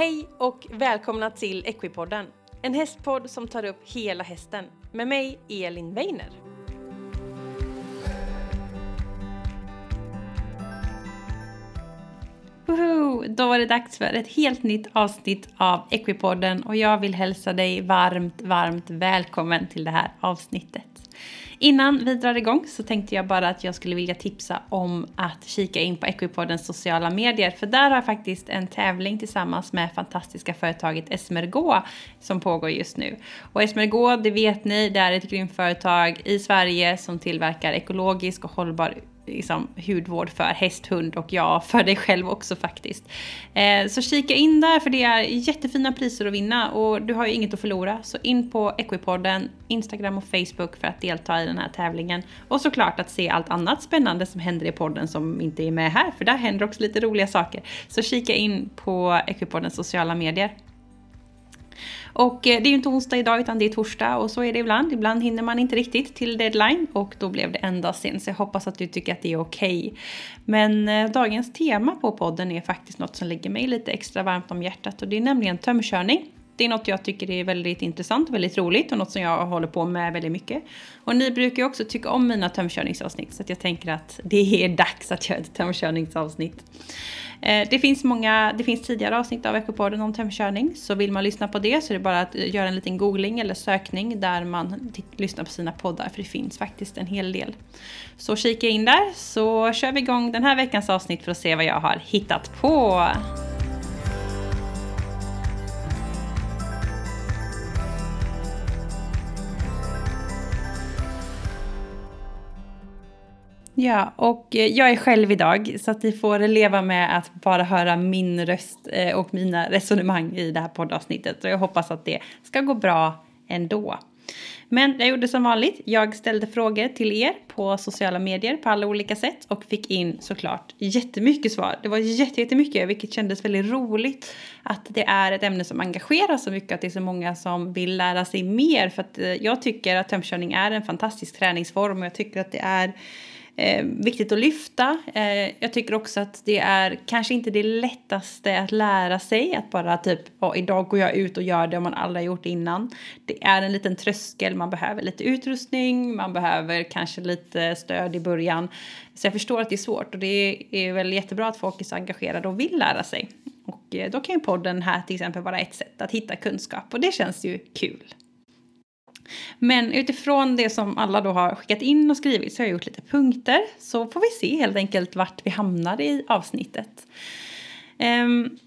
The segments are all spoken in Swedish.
Hej och välkomna till Equipodden. En hästpodd som tar upp hela hästen. Med mig, Elin Weiner. Woho! Då var det dags för ett helt nytt avsnitt av Equipodden och jag vill hälsa dig varmt, varmt välkommen till det här avsnittet. Innan vi drar igång så tänkte jag bara att jag skulle vilja tipsa om att kika in på Equipoddens sociala medier. För där har jag faktiskt en tävling tillsammans med fantastiska företaget Esmergo som pågår just nu. Och Esmergo, det vet ni, det är ett grymt företag i Sverige som tillverkar ekologisk och hållbar liksom, hudvård för häst, hund och ja, för dig själv också faktiskt. Eh, så kika in där för det är jättefina priser att vinna och du har ju inget att förlora. Så in på Equipodden, Instagram och Facebook för att delta i den här tävlingen. Och såklart att se allt annat spännande som händer i podden som inte är med här, för där händer också lite roliga saker. Så kika in på Equipoddens sociala medier. Och eh, det är ju inte onsdag idag utan det är torsdag och så är det ibland. Ibland hinner man inte riktigt till deadline och då blev det en dag sen. Så jag hoppas att du tycker att det är okej. Okay. Men eh, dagens tema på podden är faktiskt något som ligger mig lite extra varmt om hjärtat och det är nämligen tömkörning. Det är något jag tycker är väldigt intressant, väldigt roligt och något som jag håller på med väldigt mycket. Och ni brukar ju också tycka om mina tömkörningsavsnitt så jag tänker att det är dags att göra ett tömkörningsavsnitt. Eh, det finns många, det finns tidigare avsnitt av Ekopodden om tömkörning. Så vill man lyssna på det så är det bara att eh, göra en liten googling eller sökning där man lyssnar på sina poddar. För det finns faktiskt en hel del. Så kika in där så kör vi igång den här veckans avsnitt för att se vad jag har hittat på. Ja, och eh, jag är själv idag så att ni får leva med att bara höra min röst eh, och mina resonemang i det här poddavsnittet. Och jag hoppas att det ska gå bra ändå. Men jag gjorde som vanligt. Jag ställde frågor till er på sociala medier på alla olika sätt och fick in såklart jättemycket svar. Det var jättemycket, vilket kändes väldigt roligt. Att det är ett ämne som engagerar så mycket, att det är så många som vill lära sig mer. För att eh, jag tycker att tömkörning är en fantastisk träningsform och jag tycker att det är eh, viktigt att lyfta. Eh, jag tycker också att det är kanske inte det lättaste att lära sig att bara typ oh, idag går jag ut och gör det om man aldrig har gjort det innan. Det är en liten tröskel, man behöver lite utrustning, man behöver kanske lite stöd i början. Så jag förstår att det är svårt och det är väl jättebra att folk är så engagerade och vill lära sig. Och eh, då kan ju podden här till exempel vara ett sätt att hitta kunskap och det känns ju kul. Men utifrån det som alla då har skickat in och skrivit så har jag gjort lite punkter. Så får vi se helt enkelt vart vi hamnar i avsnittet. Um,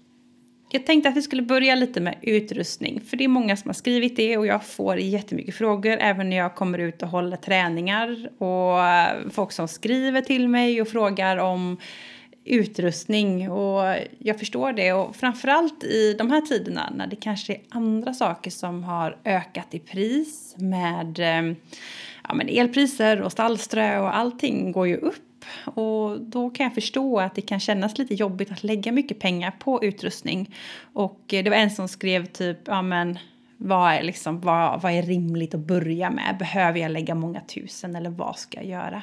jag tänkte att vi skulle börja lite med utrustning. För det är många som har skrivit det och jag får jättemycket frågor även när jag kommer ut och håller träningar. Och eh, folk som skriver till mig och frågar om utrustning och jag förstår det och framförallt i de här tiderna när det kanske är andra saker som har ökat i pris med eh, ja, men elpriser och stallströ och allting går ju upp och då kan jag förstå att det kan kännas lite jobbigt att lägga mycket pengar på utrustning och eh, det var en som skrev typ ja men vad är, liksom, vad, vad är rimligt att börja med? Behöver jag lägga många tusen eller vad ska jag göra?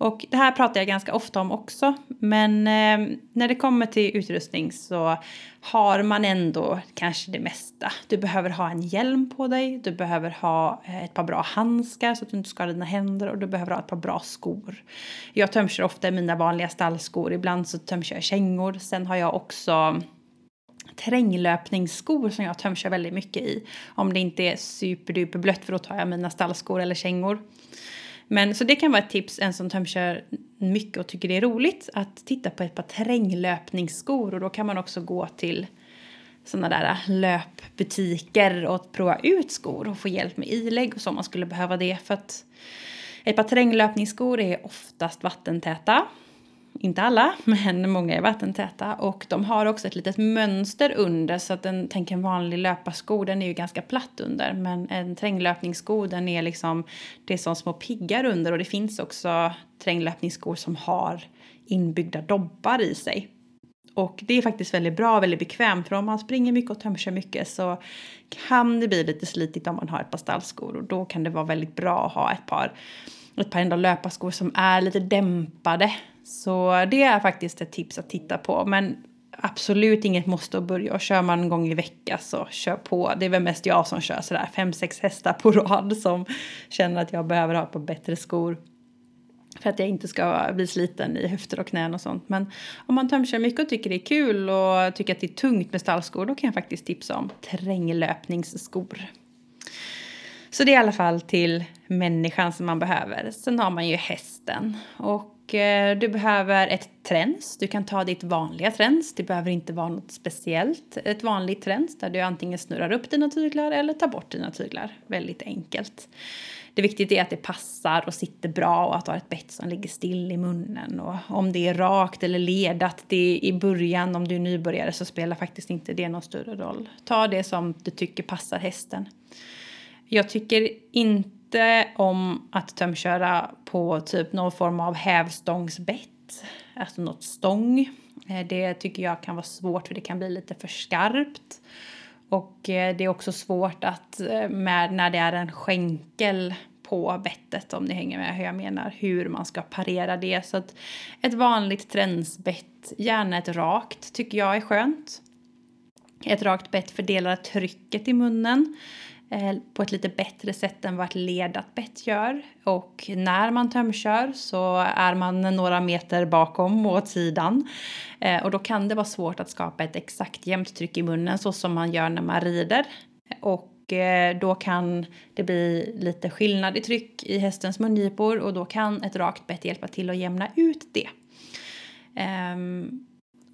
Och det här pratar jag ganska ofta om också. Men eh, när det kommer till utrustning så har man ändå kanske det mesta. Du behöver ha en hjälm på dig, du behöver ha eh, ett par bra handskar så att du inte skadar dina händer och du behöver ha ett par bra skor. Jag tömkör ofta i mina vanliga stallskor, ibland så tömkör jag kängor. Sen har jag också terränglöpningsskor som jag tömkör väldigt mycket i. Om det inte är superduper blött för då tar jag mina stallskor eller kängor. Men så det kan vara ett tips, en som tömkör mycket och tycker det är roligt, att titta på ett par terränglöpningsskor. Och då kan man också gå till sådana där löpbutiker och prova ut skor och få hjälp med ilägg och så om man skulle behöva det. För att ett par terränglöpningsskor är oftast vattentäta inte alla, men många är vattentäta. Och de har också ett litet mönster under så att en, tänk en vanlig löparsko, den är ju ganska platt under. Men en terränglöpningssko, den är liksom, det är som små piggar under och det finns också terränglöpningsskor som har inbyggda dobbar i sig. Och det är faktiskt väldigt bra, väldigt bekvämt för om man springer mycket och tömkör mycket så kan det bli lite slitigt om man har ett par stallskor och då kan det vara väldigt bra att ha ett par ett par ändå löparskor som är lite dämpade så det är faktiskt ett tips att titta på. Men absolut inget måste att börja. Och kör man en gång i veckan så kör på. Det är väl mest jag som kör sådär fem, sex hästar på rad som känner att jag behöver ha på bättre skor. För att jag inte ska bli sliten i höfter och knän och sånt. Men om man tömkör mycket och tycker det är kul och tycker att det är tungt med stallskor då kan jag faktiskt tipsa om terränglöpningsskor. Så det är i alla fall till människan som man behöver. Sen har man ju hästen. Och eh, du behöver ett träns. Du kan ta ditt vanliga träns. Det behöver inte vara något speciellt. Ett vanligt träns där du antingen snurrar upp dina tyglar eller tar bort dina tyglar. Väldigt enkelt. Det viktiga är att det passar och sitter bra och att du har ett bett som ligger still i munnen. Och om det är rakt eller ledat det i början, om du är nybörjare, så spelar faktiskt inte det någon större roll. Ta det som du tycker passar hästen. Jag tycker inte om att tömköra på typ någon form av hävstångsbett, alltså något stång. Eh, det tycker jag kan vara svårt för det kan bli lite för skarpt. Och eh, det är också svårt att eh, med när det är en skänkel på bettet om ni hänger med hur jag menar, hur man ska parera det. Så att ett vanligt tränsbett, gärna ett rakt, tycker jag är skönt. Ett rakt bett fördelar trycket i munnen Eh, på ett lite bättre sätt än vad ett ledat bett gör. Och när man tömkör så är man några meter bakom och åt sidan. Eh, och då kan det vara svårt att skapa ett exakt jämnt tryck i munnen så som man gör när man rider. Och eh, då kan det bli lite skillnad i tryck i hästens mungipor och då kan ett rakt bett hjälpa till att jämna ut det. Um,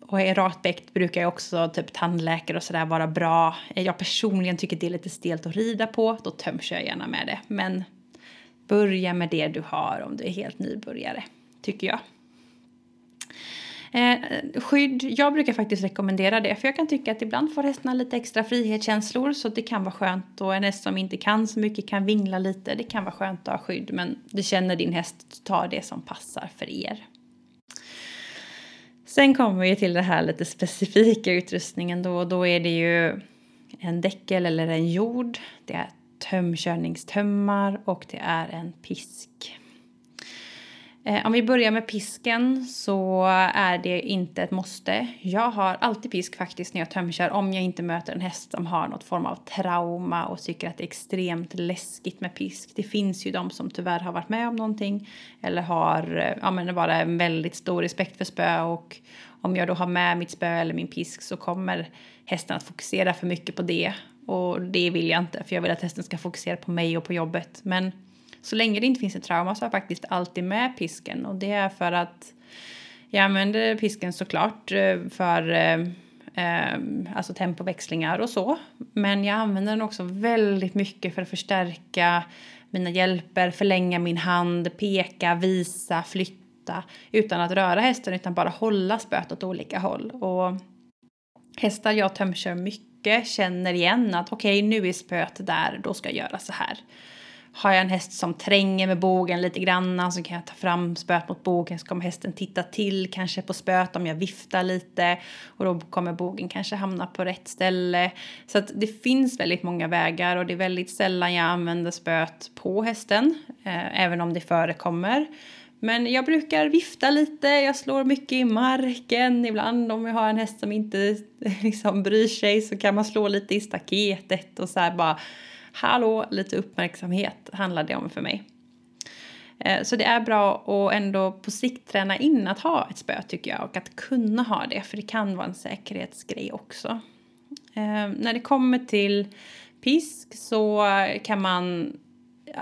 och i rakt brukar ju också typ tandläkare och sådär vara bra. Jag personligen tycker det är lite stelt att rida på, då töms jag gärna med det. Men börja med det du har om du är helt nybörjare, tycker jag. Eh, skydd, jag brukar faktiskt rekommendera det för jag kan tycka att ibland får hästarna lite extra frihetskänslor så det kan vara skönt och en häst som inte kan så mycket kan vingla lite. Det kan vara skönt att ha skydd men du känner din häst, ta det som passar för er. Sen kommer vi till det här lite specifika utrustningen då och då är det ju en däckel eller en jord. Det är tömkörningstömmar och det är en pisk. Eh, om vi börjar med pisken så är det inte ett måste. Jag har alltid pisk faktiskt när jag tömkör om jag inte möter en häst som har något form av trauma och tycker att det är extremt läskigt med pisk. Det finns ju de som tyvärr har varit med om någonting eller har eh, ja, men bara en väldigt stor respekt för spö och om jag då har med mitt spö eller min pisk så kommer hästen att fokusera för mycket på det och det vill jag inte för jag vill att hästen ska fokusera på mig och på jobbet. Men så länge det inte finns ett trauma så har jag faktiskt alltid med pisken och det är för att jag använder pisken såklart eh, för eh, eh, alltså tempoväxlingar och så. Men jag använder den också väldigt mycket för att förstärka mina hjälper, förlänga min hand, peka, visa, flytta utan att röra hästen utan bara hålla spöet åt olika håll. Och hästar jag tömkör mycket känner igen att okej okay, nu är spöet där, då ska jag göra så här. Har jag en häst som tränger med bogen lite grann så kan jag ta fram spöet mot bogen så kommer hästen titta till kanske på spöet om jag viftar lite och då kommer bogen kanske hamna på rätt ställe. Så att det finns väldigt många vägar och det är väldigt sällan jag använder spöet på hästen, eh, även om det förekommer. Men jag brukar vifta lite, jag slår mycket i marken. Ibland om jag har en häst som inte liksom bryr sig så kan man slå lite i staketet och så här bara hallå, lite uppmärksamhet handlar det om för mig. Eh, så det är bra att ändå på sikt träna in att ha ett spö tycker jag och att kunna ha det för det kan vara en säkerhetsgrej också. Eh, när det kommer till pisk så kan man,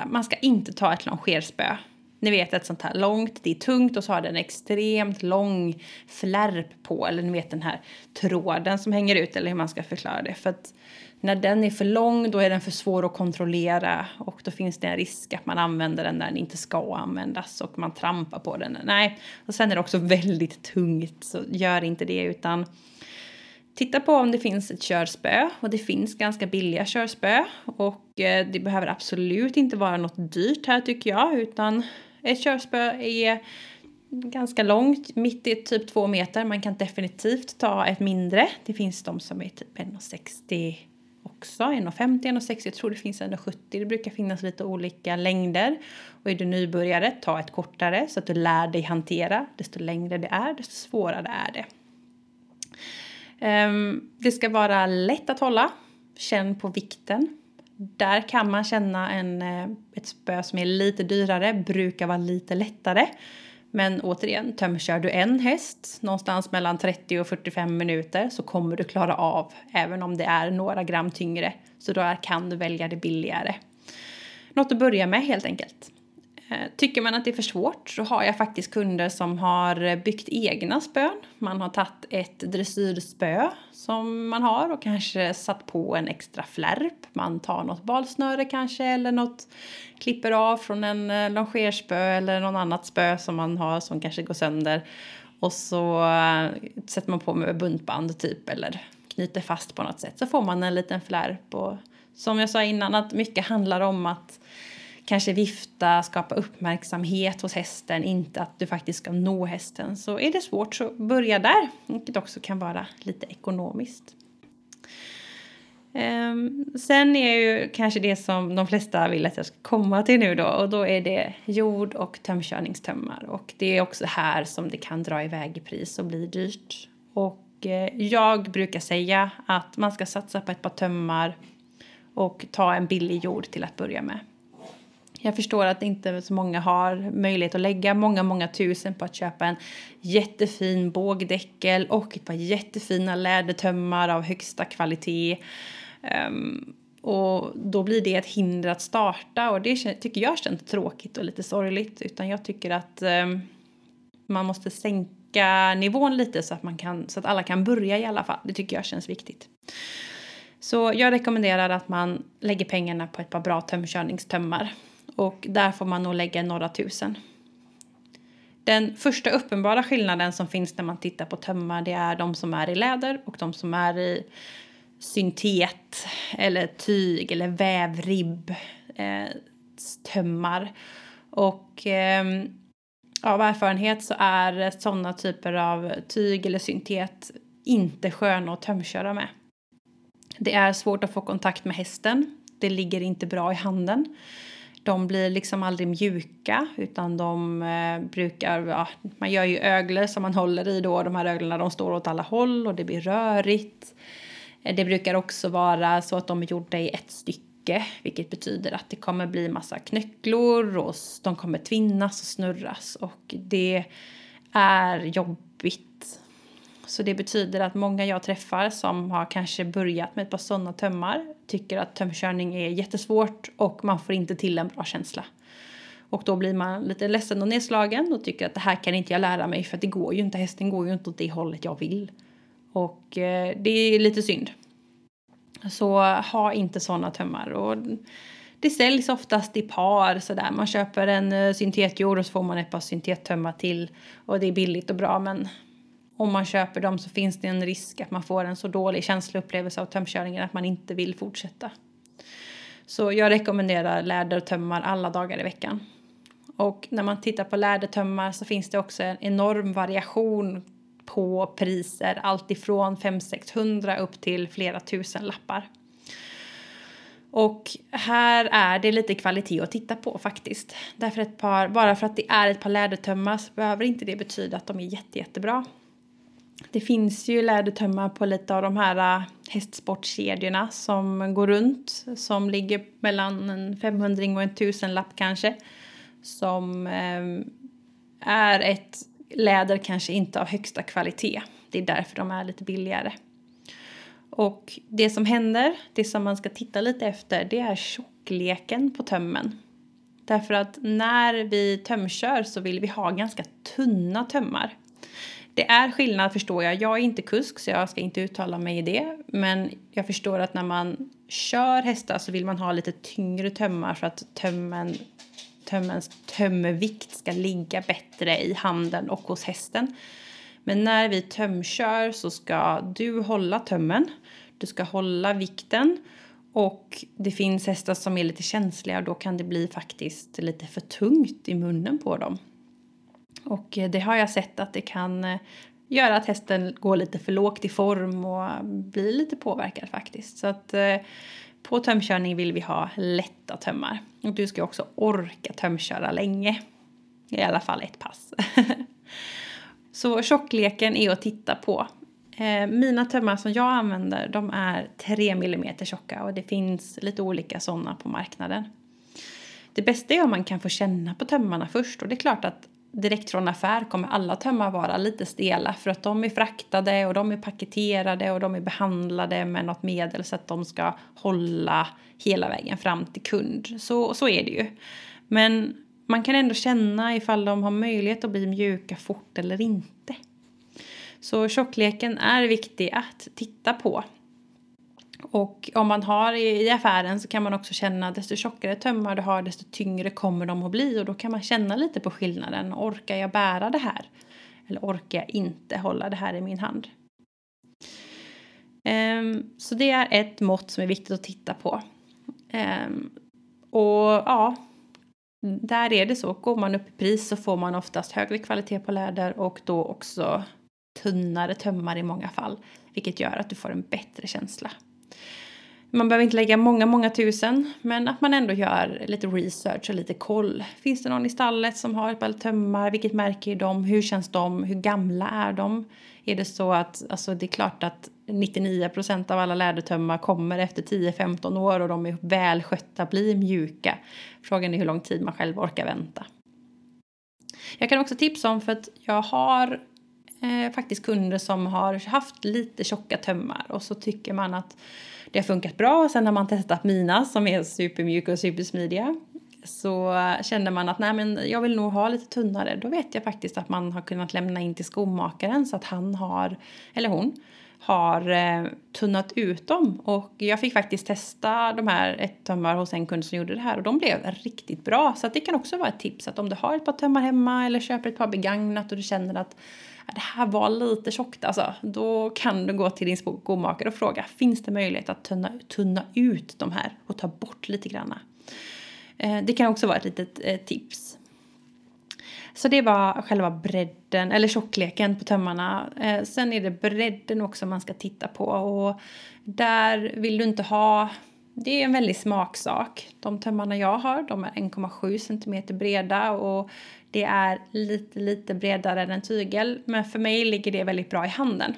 man ska inte ta ett longerspö. Ni vet ett sånt här långt, det är tungt och så har den extremt lång flärp på eller ni vet den här tråden som hänger ut eller hur man ska förklara det. För att när den är för lång då är den för svår att kontrollera och då finns det en risk att man använder den när den inte ska användas och man trampar på den. Nej, och sen är det också väldigt tungt så gör inte det utan titta på om det finns ett körspö och det finns ganska billiga körspö och eh, det behöver absolut inte vara något dyrt här tycker jag utan ett körspö är ganska långt, mitt i typ två meter. Man kan definitivt ta ett mindre. Det finns de som är typ 1,60 också, 1,50, 1,60, jag tror det finns 1,70. Det brukar finnas lite olika längder. Och är du nybörjare, ta ett kortare så att du lär dig hantera. Desto längre det är, desto svårare är det. Um, det ska vara lätt att hålla. Känn på vikten. Där kan man känna en, eh, ett spö som är lite dyrare, brukar vara lite lättare. Men återigen, tömkör du en häst någonstans mellan 30 och 45 minuter så kommer du klara av även om det är några gram tyngre. Så då kan du välja det billigare. Något att börja med helt enkelt. Eh, tycker man att det är för svårt så har jag faktiskt kunder som har byggt egna spön. Man har tagit ett dressyrspö som man har och kanske satt på en extra flärp. Man tar något balsnöre kanske eller något klipper av från en eh, longerspö eller något annat spö som man har som kanske går sönder. Och så eh, sätter man på med buntband typ eller knyter fast på något sätt så får man en liten flärp. Och som jag sa innan att mycket handlar om att kanske vifta, skapa uppmärksamhet hos hästen, inte att du faktiskt ska nå hästen. Så är det svårt så börja där, vilket också kan vara lite ekonomiskt. Ehm, sen är ju kanske det som de flesta vill att jag ska komma till nu då och då är det jord och tömkörningstömmar och det är också här som det kan dra iväg i pris och bli dyrt. Och eh, jag brukar säga att man ska satsa på ett par tömmar och ta en billig jord till att börja med. Jag förstår att inte så många har möjlighet att lägga många, många tusen på att köpa en jättefin bågdäckel och ett par jättefina lädertömmar av högsta kvalitet. Um, och då blir det ett hinder att starta och det tycker jag känns tråkigt och lite sorgligt. Utan jag tycker att um, man måste sänka nivån lite så att, man kan, så att alla kan börja i alla fall. Det tycker jag känns viktigt. Så jag rekommenderar att man lägger pengarna på ett par bra tömkörningstömmar. Och där får man nog lägga några tusen. Den första uppenbara skillnaden som finns när man tittar på tömmar det är de som är i läder och de som är i syntet eller tyg eller vävribb eh, tömmar. Och eh, av erfarenhet så är sådana typer av tyg eller syntet inte sköna att tömköra med. Det är svårt att få kontakt med hästen. Det ligger inte bra i handen. De blir liksom aldrig mjuka utan de eh, brukar, ja, man gör ju öglor som man håller i då. De här öglorna de står åt alla håll och det blir rörigt. Eh, det brukar också vara så att de är gjorda i ett stycke vilket betyder att det kommer bli massa knöcklor och de kommer tvinnas och snurras och det är jobbigt så det betyder att många jag träffar som har kanske börjat med ett par sådana tömmar tycker att tömkörning är jättesvårt och man får inte till en bra känsla. Och då blir man lite ledsen och nedslagen och tycker att det här kan inte jag lära mig för det går ju inte, hästen går ju inte åt det hållet jag vill. Och eh, det är lite synd. Så ha inte sådana tömmar. Och det säljs oftast i par sådär. Man köper en eh, syntetjord och så får man ett par syntettömmar till. Och det är billigt och bra men om man köper dem så finns det en risk att man får en så dålig känsloupplevelse av tömkörningen att man inte vill fortsätta. Så jag rekommenderar lädertömmar alla dagar i veckan. Och när man tittar på lädertömmar så finns det också en enorm variation på priser. Allt ifrån 500-600 upp till flera tusen lappar. Och här är det lite kvalitet att titta på faktiskt. Därför ett par, bara för att det är ett par lädertömmar så behöver inte det betyda att de är jätte, jättebra. Det finns ju lädertömmar på lite av de här äh, hästsportkedjorna som går runt. Som ligger mellan en 500 och en tusenlapp kanske. Som ehm, är ett läder kanske inte av högsta kvalitet. Det är därför de är lite billigare. Och det som händer, det som man ska titta lite efter, det är tjockleken på tömmen. Därför att när vi tömkör så vill vi ha ganska tunna tömmar. Det är skillnad förstår jag. Jag är inte kusk så jag ska inte uttala mig i det. Men jag förstår att när man kör hästar så vill man ha lite tyngre tömmar för att tömmen, tömmens tömvikt ska ligga bättre i handen och hos hästen. Men när vi tömkör så ska du hålla tömmen. Du ska hålla vikten. Och det finns hästar som är lite känsliga och då kan det bli faktiskt lite för tungt i munnen på dem. Och eh, det har jag sett att det kan eh, göra att hästen går lite för lågt i form och blir lite påverkad faktiskt. Så att eh, på tömkörning vill vi ha lätta tömmar. Och du ska också orka tömköra länge. I alla fall ett pass. Så tjockleken är att titta på. Mina tömmar som jag använder de är 3 mm tjocka och det finns lite olika sådana på marknaden. Det bästa är om man kan få känna på tömmarna först och det är klart att direkt från affär kommer alla tömmar vara lite stela för att de är fraktade och de är paketerade och de är behandlade med något medel så att de ska hålla hela vägen fram till kund. Så, så är det ju. Men man kan ändå känna ifall de har möjlighet att bli mjuka fort eller inte. Så tjockleken är viktig att titta på. Och om man har i affären så kan man också känna desto tjockare tömmar du har desto tyngre kommer de att bli och då kan man känna lite på skillnaden. Orkar jag bära det här? Eller orkar jag inte hålla det här i min hand? Um, så det är ett mått som är viktigt att titta på. Um, och ja, där är det så. Går man upp i pris så får man oftast högre kvalitet på läder och då också tunnare tömmar i många fall. Vilket gör att du får en bättre känsla. Man behöver inte lägga många, många tusen, men att man ändå gör lite research och lite koll. Finns det någon i stallet som har ett par tömmar? Vilket märke är de? Hur känns de? Hur gamla är de? Är det så att, alltså det är klart att 99 procent av alla lädertömmar kommer efter 10-15 år och de är välskötta, blir mjuka. Frågan är hur lång tid man själv orkar vänta. Jag kan också tipsa om för att jag har eh, faktiskt kunder som har haft lite tjocka tömmar och så tycker man att det har funkat bra. Sen har man testat mina som är supermjuka och supersmidiga. Så kände man att nej men jag vill nog ha lite tunnare. Då vet jag faktiskt att man har kunnat lämna in till skomakaren så att han har, eller hon, har eh, tunnat ut dem. Och jag fick faktiskt testa de här ett tömmar hos en kund som gjorde det här och de blev riktigt bra. Så det kan också vara ett tips att om du har ett par tömmar hemma eller köper ett par begagnat och du känner att det här var lite tjockt alltså. Då kan du gå till din skomakare och fråga finns det möjlighet att tunna, tunna ut de här och ta bort lite granna. Eh, det kan också vara ett litet eh, tips. Så det var själva bredden, eller tjockleken på tömmarna. Eh, sen är det bredden också man ska titta på och där vill du inte ha det är en väldig smaksak. De tömmarna jag har de är 1,7 cm breda och det är lite, lite bredare än en tygel. Men för mig ligger det väldigt bra i handen.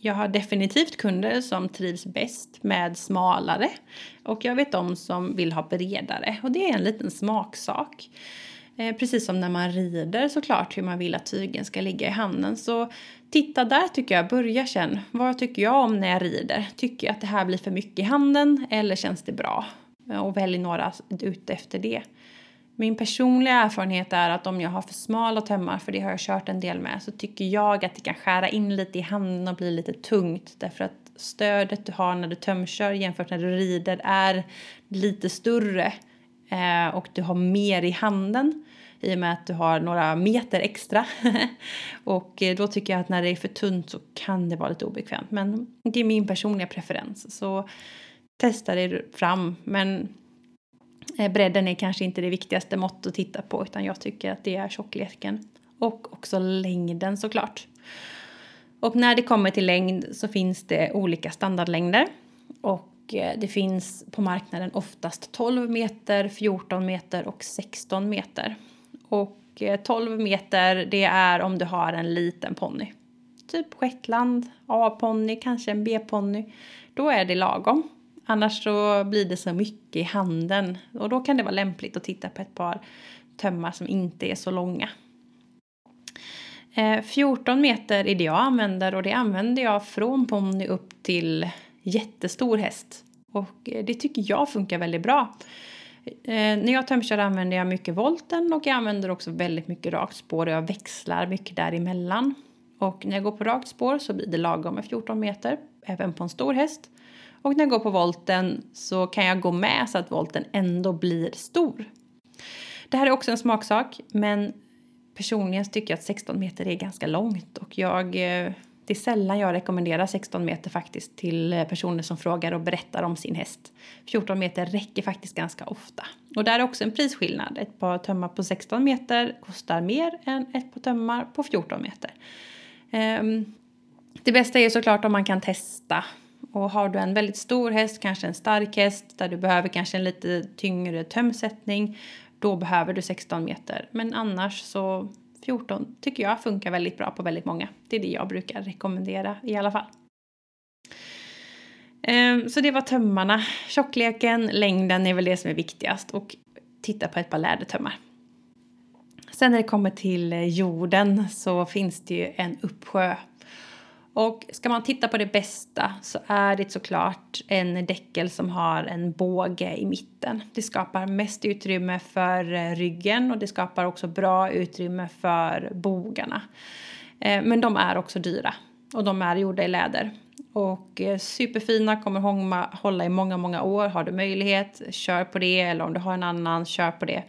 Jag har definitivt kunder som trivs bäst med smalare och jag vet de som vill ha bredare och det är en liten smaksak. Eh, precis som när man rider såklart hur man vill att tygen ska ligga i handen. Så titta där tycker jag, börja känn. Vad tycker jag om när jag rider? Tycker jag att det här blir för mycket i handen eller känns det bra? Eh, och välj några ut efter det. Min personliga erfarenhet är att om jag har för smala tömmar, för det har jag kört en del med, så tycker jag att det kan skära in lite i handen och bli lite tungt. Därför att stödet du har när du tömkör jämfört när du rider är lite större. Eh, och du har mer i handen i och med att du har några meter extra. och eh, då tycker jag att när det är för tunt så kan det vara lite obekvämt. Men det är min personliga preferens. Så testa dig fram. Men eh, bredden är kanske inte det viktigaste mått att titta på utan jag tycker att det är tjockleken. Och också längden såklart. Och när det kommer till längd så finns det olika standardlängder. Och eh, det finns på marknaden oftast 12 meter, 14 meter och 16 meter. Och eh, 12 meter det är om du har en liten ponny. Typ shetland, A-ponny, kanske en B-ponny. Då är det lagom. Annars så blir det så mycket i handen och då kan det vara lämpligt att titta på ett par tömmar som inte är så långa. Eh, 14 meter är det jag använder och det använder jag från ponny upp till jättestor häst. Och eh, det tycker jag funkar väldigt bra. Eh, när jag tömkör använder jag mycket volten och jag använder också väldigt mycket rakt spår och jag växlar mycket däremellan. Och när jag går på rakt spår så blir det lagom med 14 meter, även på en stor häst. Och när jag går på volten så kan jag gå med så att volten ändå blir stor. Det här är också en smaksak, men personligen tycker jag att 16 meter är ganska långt och jag eh, det är sällan jag rekommenderar 16 meter faktiskt till personer som frågar och berättar om sin häst. 14 meter räcker faktiskt ganska ofta. Och där är också en prisskillnad. Ett par tömmar på 16 meter kostar mer än ett par tömmar på 14 meter. Um, det bästa är såklart om man kan testa. Och har du en väldigt stor häst, kanske en stark häst där du behöver kanske en lite tyngre tömsättning, då behöver du 16 meter. Men annars så 14 tycker jag funkar väldigt bra på väldigt många. Det är det jag brukar rekommendera i alla fall. Ehm, så det var tömmarna. Tjockleken, längden är väl det som är viktigast och titta på ett par lädertömmar. Sen när det kommer till eh, jorden så finns det ju en uppsjö och ska man titta på det bästa så är det såklart en däckel som har en båge i mitten. Det skapar mest utrymme för eh, ryggen och det skapar också bra utrymme för bogarna. Eh, men de är också dyra och de är gjorda i läder. Och eh, superfina, kommer hålla i många, många år. Har du möjlighet, kör på det. Eller om du har en annan, kör på det.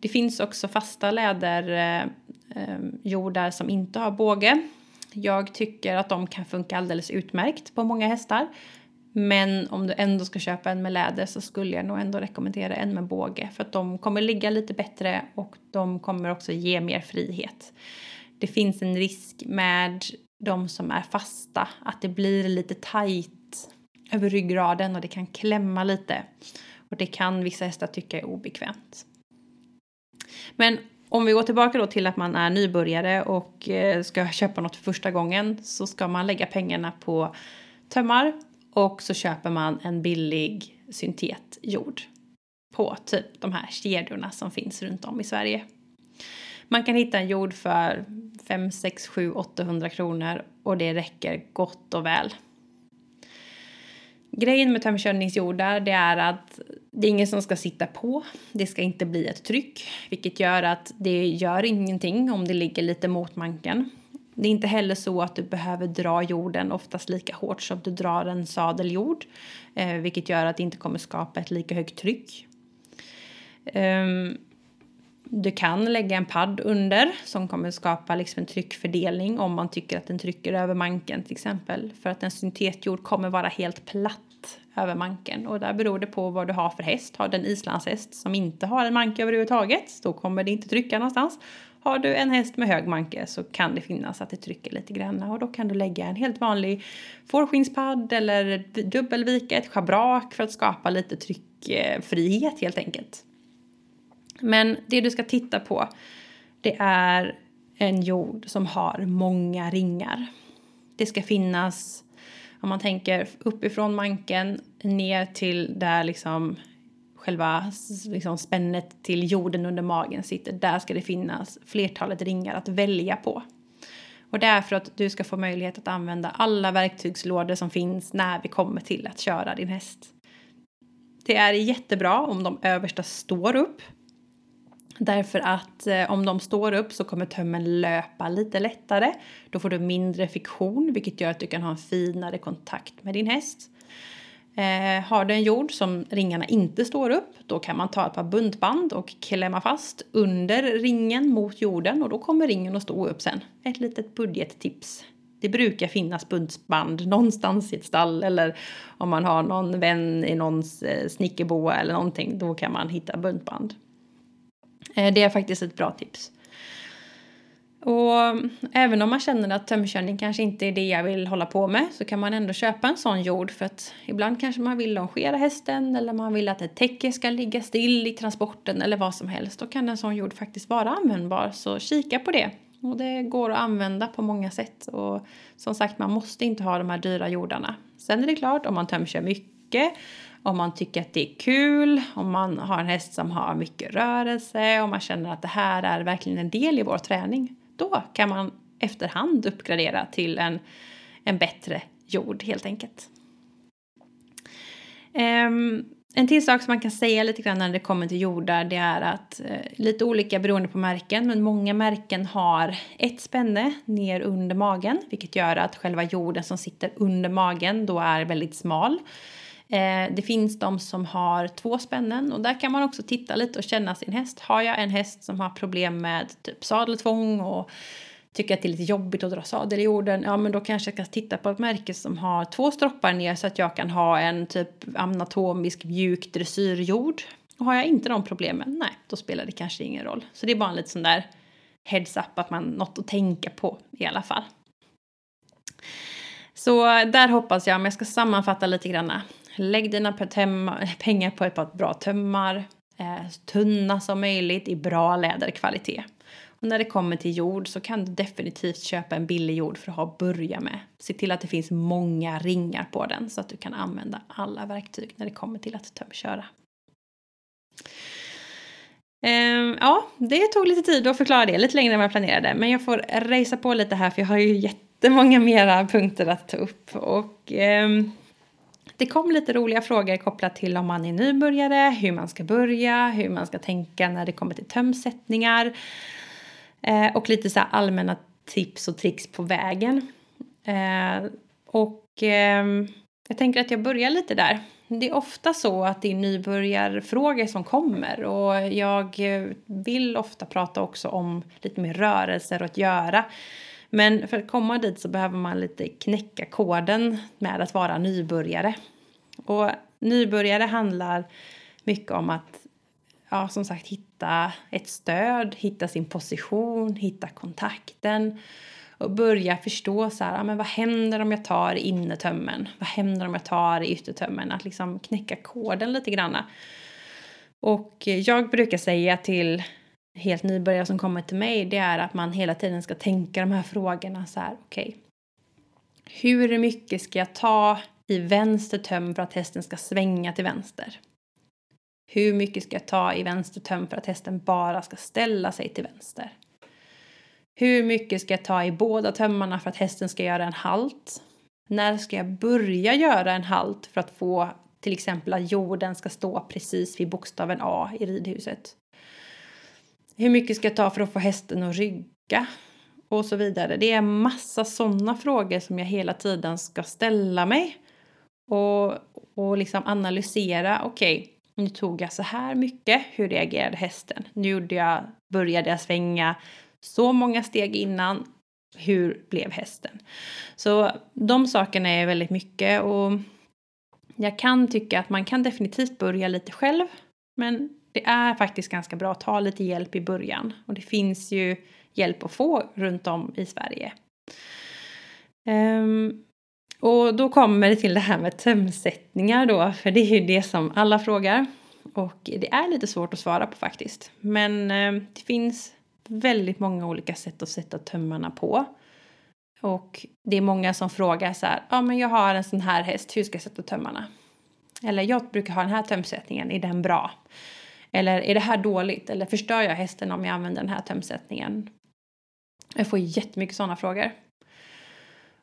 Det finns också fasta läderjordar som inte har båge. Jag tycker att de kan funka alldeles utmärkt på många hästar. Men om du ändå ska köpa en med läder så skulle jag nog ändå rekommendera en med båge. För att de kommer ligga lite bättre och de kommer också ge mer frihet. Det finns en risk med de som är fasta att det blir lite tajt över ryggraden och det kan klämma lite. Och det kan vissa hästar tycka är obekvämt. Men om vi går tillbaka då till att man är nybörjare och eh, ska köpa något för första gången så ska man lägga pengarna på tömmar och så köper man en billig syntetjord på typ de här kedjorna som finns runt om i Sverige. Man kan hitta en jord för 5, 6, 7, 800 kronor och det räcker gott och väl. Grejen med tömkörningsjordar det är att det är ingen som ska sitta på. Det ska inte bli ett tryck, vilket gör att det gör ingenting om det ligger lite mot manken. Det är inte heller så att du behöver dra jorden oftast lika hårt som du drar en sadeljord, eh, vilket gör att det inte kommer skapa ett lika högt tryck. Um, du kan lägga en padd under som kommer skapa liksom en tryckfördelning om man tycker att den trycker över manken till exempel. För att en syntetjord kommer vara helt platt över manken. Och där beror det på vad du har för häst. Har du en islandshäst som inte har en manke överhuvudtaget, då kommer det inte trycka någonstans. Har du en häst med hög manke så kan det finnas att det trycker lite grann och då kan du lägga en helt vanlig fårskinnspadd eller dubbelvika ett schabrak för att skapa lite tryckfrihet helt enkelt. Men det du ska titta på det är en jord som har många ringar. Det ska finnas om man tänker uppifrån manken ner till där liksom själva liksom spännet till jorden under magen sitter, där ska det finnas flertalet ringar att välja på. Och det är för att du ska få möjlighet att använda alla verktygslådor som finns när vi kommer till att köra din häst. Det är jättebra om de översta står upp Därför att eh, om de står upp så kommer tömmen löpa lite lättare. Då får du mindre friktion vilket gör att du kan ha en finare kontakt med din häst. Eh, har du en jord som ringarna inte står upp då kan man ta ett par buntband och klämma fast under ringen mot jorden och då kommer ringen att stå upp sen. Ett litet budgettips. Det brukar finnas buntband någonstans i ett stall eller om man har någon vän i någons eh, snickerboa eller någonting då kan man hitta buntband. Eh, det är faktiskt ett bra tips. Och även om man känner att tömkörning kanske inte är det jag vill hålla på med så kan man ändå köpa en sån jord för att ibland kanske man vill longera hästen eller man vill att ett täcke ska ligga still i transporten eller vad som helst. Då kan en sån jord faktiskt vara användbar så kika på det. Och det går att använda på många sätt och som sagt man måste inte ha de här dyra jordarna. Sen är det klart om man tömkör mycket om man tycker att det är kul, om man har en häst som har mycket rörelse, om man känner att det här är verkligen en del i vår träning. Då kan man efterhand uppgradera till en, en bättre jord helt enkelt. Um, en till sak som man kan säga lite grann när det kommer till jordar det är att eh, lite olika beroende på märken men många märken har ett spänne ner under magen vilket gör att själva jorden som sitter under magen då är väldigt smal. Eh, det finns de som har två spännen och där kan man också titta lite och känna sin häst. Har jag en häst som har problem med typ sadeltvång och tycker att det är lite jobbigt att dra sadel i jorden, ja men då kanske jag kan titta på ett märke som har två stroppar ner så att jag kan ha en typ anatomisk mjuk dressyrjord. Och har jag inte de problemen, nej, då spelar det kanske ingen roll. Så det är bara en liten sån där heads up att man något att tänka på i alla fall. Så där hoppas jag, om jag ska sammanfatta lite grann, Lägg dina pengar på ett par bra tömmar, eh, tunna som möjligt i bra läderkvalitet. Och när det kommer till jord så kan du definitivt köpa en billig jord för att ha att börja med. Se till att det finns många ringar på den så att du kan använda alla verktyg när det kommer till att tömköra. Ehm, ja, det tog lite tid att förklara det, lite längre än vad jag planerade. Men jag får racea på lite här för jag har ju jättemånga mera punkter att ta upp. Och ehm, det kom lite roliga frågor kopplat till om man är nybörjare, hur man ska börja, hur man ska tänka när det kommer till tömsättningar. eh, och lite så allmänna tips och tricks på vägen. Eh, och eh, jag tänker att jag börjar lite där det är ofta så att det är nybörjarfrågor som kommer och jag eh, vill ofta prata också om lite mer rörelser och att göra. Men för att komma dit så behöver man lite knäcka koden med att vara nybörjare. Och nybörjare handlar mycket om att ja, som sagt hitta ett stöd, hitta sin position, hitta kontakten och börja förstå så här, men vad händer om jag tar i innertömmen? Vad händer om jag tar i yttertömmen? Att liksom knäcka koden lite granna. Och jag brukar säga till helt nybörjare som kommer till mig, det är att man hela tiden ska tänka de här frågorna så här, okej. Okay, hur mycket ska jag ta i vänster töm för att hästen ska svänga till vänster? Hur mycket ska jag ta i vänster töm för att hästen bara ska ställa sig till vänster? Hur mycket ska jag ta i båda tömmarna för att hästen ska göra en halt? När ska jag börja göra en halt för att få till exempel att jorden ska stå precis vid bokstaven A i ridhuset? Hur mycket ska jag ta för att få hästen att rygga? Och så vidare. Det är massa sådana frågor som jag hela tiden ska ställa mig. Och, och liksom analysera. Okej, okay, nu tog jag så här mycket. Hur reagerade hästen? Nu gjorde jag, började jag svänga så många steg innan. Hur blev hästen? Så de sakerna är väldigt mycket och jag kan tycka att man kan definitivt börja lite själv. Men det är faktiskt ganska bra att ta lite hjälp i början. Och det finns ju hjälp att få runt om i Sverige. Um, och då kommer det till det här med tömsättningar då, för det är ju det som alla frågar. Och det är lite svårt att svara på faktiskt. Men eh, det finns väldigt många olika sätt att sätta tömmarna på. Och det är många som frågar så här, ja men jag har en sån här häst, hur ska jag sätta tömmarna? Eller jag brukar ha den här tömsättningen, är den bra? Eller är det här dåligt? Eller förstör jag hästen om jag använder den här tömsättningen? Jag får jättemycket sådana frågor.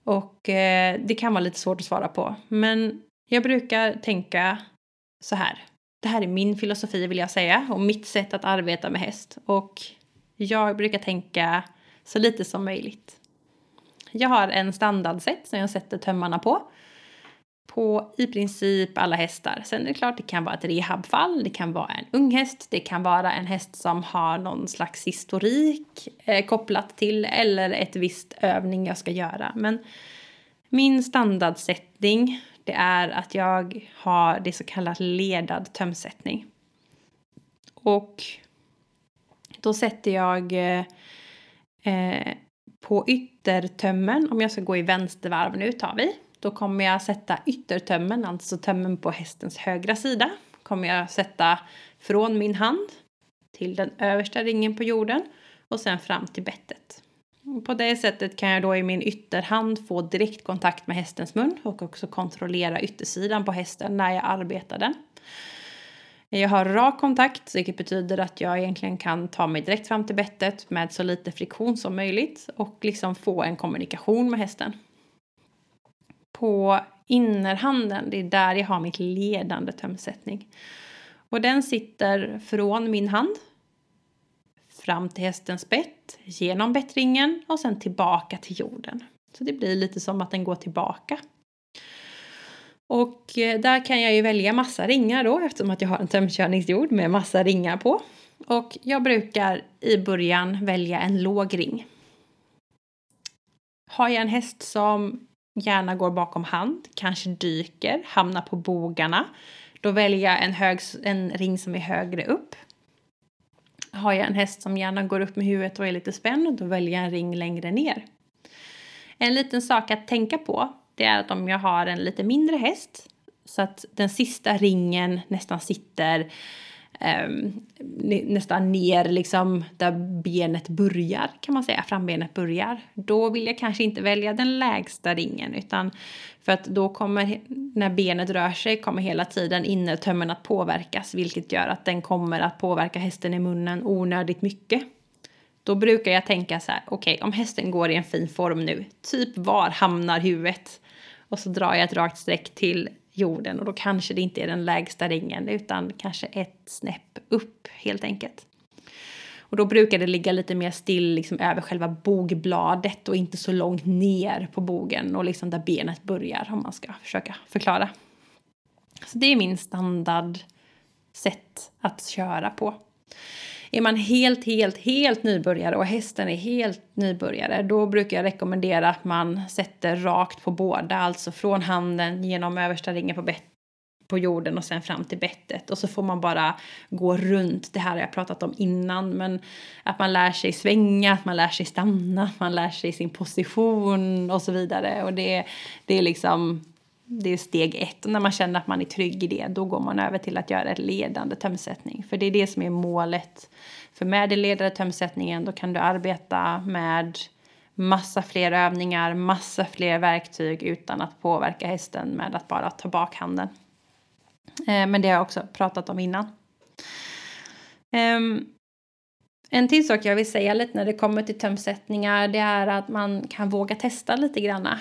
Och eh, det kan vara lite svårt att svara på. Men jag brukar tänka så här. Det här är min filosofi vill jag säga och mitt sätt att arbeta med häst. Och jag brukar tänka så lite som möjligt. Jag har en standardsätt som jag sätter tömmarna på. På i princip alla hästar. Sen är det klart, det kan vara ett rehabfall, det kan vara en ung häst, det kan vara en häst som har någon slags historik eh, kopplat till eller ett visst övning jag ska göra. Men min standardsättning det är att jag har det så kallat ledad tömsättning. Och då sätter jag eh, eh, på yttertömmen, om jag ska gå i vänstervarv nu tar vi. Då kommer jag sätta yttertömmen, alltså tömmen på hästens högra sida. Kommer jag sätta från min hand till den översta ringen på jorden och sen fram till bettet. På det sättet kan jag då i min ytterhand få direktkontakt med hästens mun och också kontrollera yttersidan på hästen när jag arbetar den. Jag har rak kontakt, vilket betyder att jag egentligen kan ta mig direkt fram till bettet med så lite friktion som möjligt och liksom få en kommunikation med hästen. På innerhanden, det är där jag har mitt ledande tömsättning. Och den sitter från min hand fram till hästens bett, genom bettringen och sen tillbaka till jorden. Så det blir lite som att den går tillbaka och eh, där kan jag ju välja massa ringar då eftersom att jag har en tömkörningsjord med massa ringar på. Och jag brukar i början välja en låg ring. Har jag en häst som gärna går bakom hand, kanske dyker, hamnar på bogarna, då väljer jag en, hög, en ring som är högre upp. Har jag en häst som gärna går upp med huvudet och är lite spänd, då väljer jag en ring längre ner. En liten sak att tänka på det är att om jag har en lite mindre häst så att den sista ringen nästan sitter Ehm, nästan ner liksom där benet börjar kan man säga, frambenet börjar. Då vill jag kanske inte välja den lägsta ringen utan för att då kommer, när benet rör sig, kommer hela tiden innertömmen att påverkas vilket gör att den kommer att påverka hästen i munnen onödigt mycket. Då brukar jag tänka så här, okej okay, om hästen går i en fin form nu, typ var hamnar huvudet? Och så drar jag ett rakt streck till jorden och då kanske det inte är den lägsta ringen utan kanske ett snäpp upp helt enkelt. Och då brukar det ligga lite mer still liksom över själva bogbladet och inte så långt ner på bogen och liksom där benet börjar om man ska försöka förklara. Så det är min standard sätt att köra på. Är man helt, helt, helt nybörjare och hästen är helt nybörjare då brukar jag rekommendera att man sätter rakt på båda, alltså från handen genom översta ringen på, bettet på jorden och sen fram till bettet och så får man bara gå runt. Det här har jag pratat om innan men att man lär sig svänga, att man lär sig stanna, att man lär sig sin position och så vidare och det, det är liksom det är steg ett. Och när man känner att man är trygg i det, då går man över till att göra en ledande tömsättning. För det är det som är målet. För med den ledande tömsättningen, då kan du arbeta med massa fler övningar, massa fler verktyg utan att påverka hästen med att bara ta bak handen. Eh, men det har jag också pratat om innan. Ehm, en till sak jag vill säga lite när det kommer till tömsättningar det är att man kan våga testa lite granna.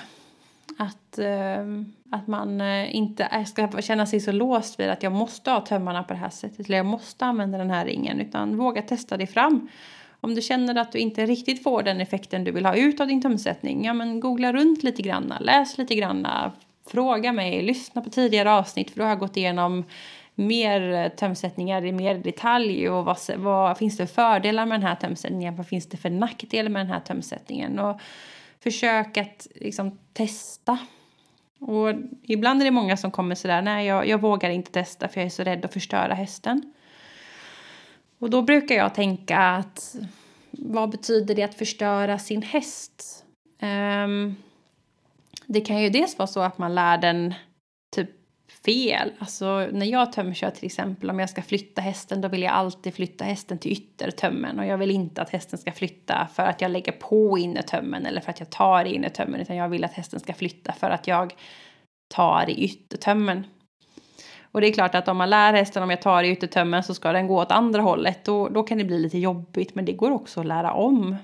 Att, eh, att man eh, inte ska känna sig så låst vid att jag måste ha tömmarna på det här sättet eller jag måste använda den här ringen utan våga testa dig fram. Om du känner att du inte riktigt får den effekten du vill ha ut av din tömsättning, ja men googla runt lite granna, läs lite granna, fråga mig, lyssna på tidigare avsnitt för då har jag gått igenom mer eh, tömsättningar i mer detalj och vad, vad finns det för fördelar med den här tömsättningen, vad finns det för nackdelar med den här tömsättningen och försök att liksom testa. Och ibland är det många som kommer sådär, nej jag, jag vågar inte testa för jag är så rädd att förstöra hästen. Och då brukar jag tänka att vad betyder det att förstöra sin häst? Um, det kan ju dels vara så att man lär den fel. Alltså när jag tömkör till exempel, om jag ska flytta hästen då vill jag alltid flytta hästen till yttertömmen och jag vill inte att hästen ska flytta för att jag lägger på innertömmen eller för att jag tar i innertömmen utan jag vill att hästen ska flytta för att jag tar i yttertömmen. Och det är klart att om man lär hästen om jag tar i yttertömmen så ska den gå åt andra hållet. Då, då kan det bli lite jobbigt men det går också att lära om.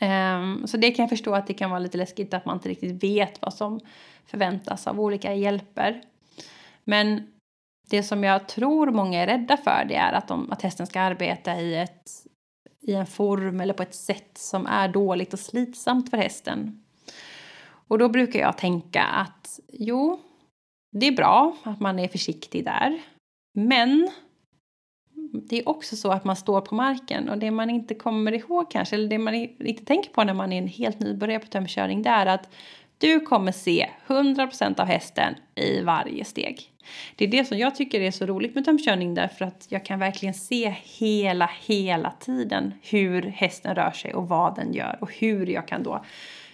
Um, så det kan jag förstå att det kan vara lite läskigt att man inte riktigt vet vad som förväntas av olika hjälper. Men det som jag tror många är rädda för det är att, de, att hästen ska arbeta i, ett, i en form eller på ett sätt som är dåligt och slitsamt för hästen. Och då brukar jag tänka att jo, det är bra att man är försiktig där. Men det är också så att man står på marken och det man inte kommer ihåg kanske, eller det man inte tänker på när man är en helt nybörjare på tömkörning, det är att du kommer se 100% av hästen i varje steg. Det är det som jag tycker är så roligt med tömkörning därför att jag kan verkligen se hela, hela tiden hur hästen rör sig och vad den gör och hur jag kan då,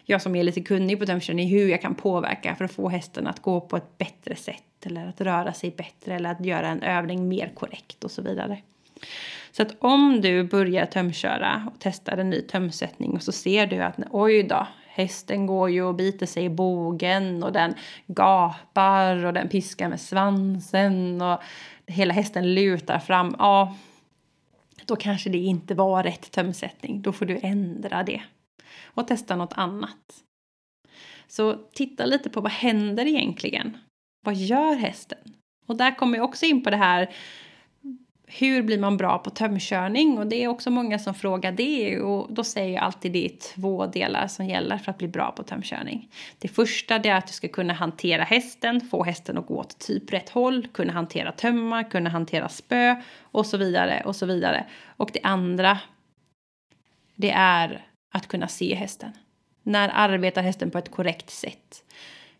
jag som är lite kunnig på tömkörning, hur jag kan påverka för att få hästen att gå på ett bättre sätt eller att röra sig bättre eller att göra en övning mer korrekt och så vidare. Så att om du börjar tömköra och testar en ny tömsättning och så ser du att oj då, hästen går ju och biter sig i bogen och den gapar och den piskar med svansen och hela hästen lutar fram. Ja, då kanske det inte var rätt tömsättning. Då får du ändra det och testa något annat. Så titta lite på vad händer egentligen? Vad gör hästen? Och där kommer jag också in på det här hur blir man bra på tömkörning? Och det är också många som frågar det och då säger jag alltid det är två delar som gäller för att bli bra på tömkörning. Det första det är att du ska kunna hantera hästen, få hästen att gå åt typ rätt håll, kunna hantera tömmar, kunna hantera spö och så vidare och så vidare. Och det andra det är att kunna se hästen. När arbetar hästen på ett korrekt sätt?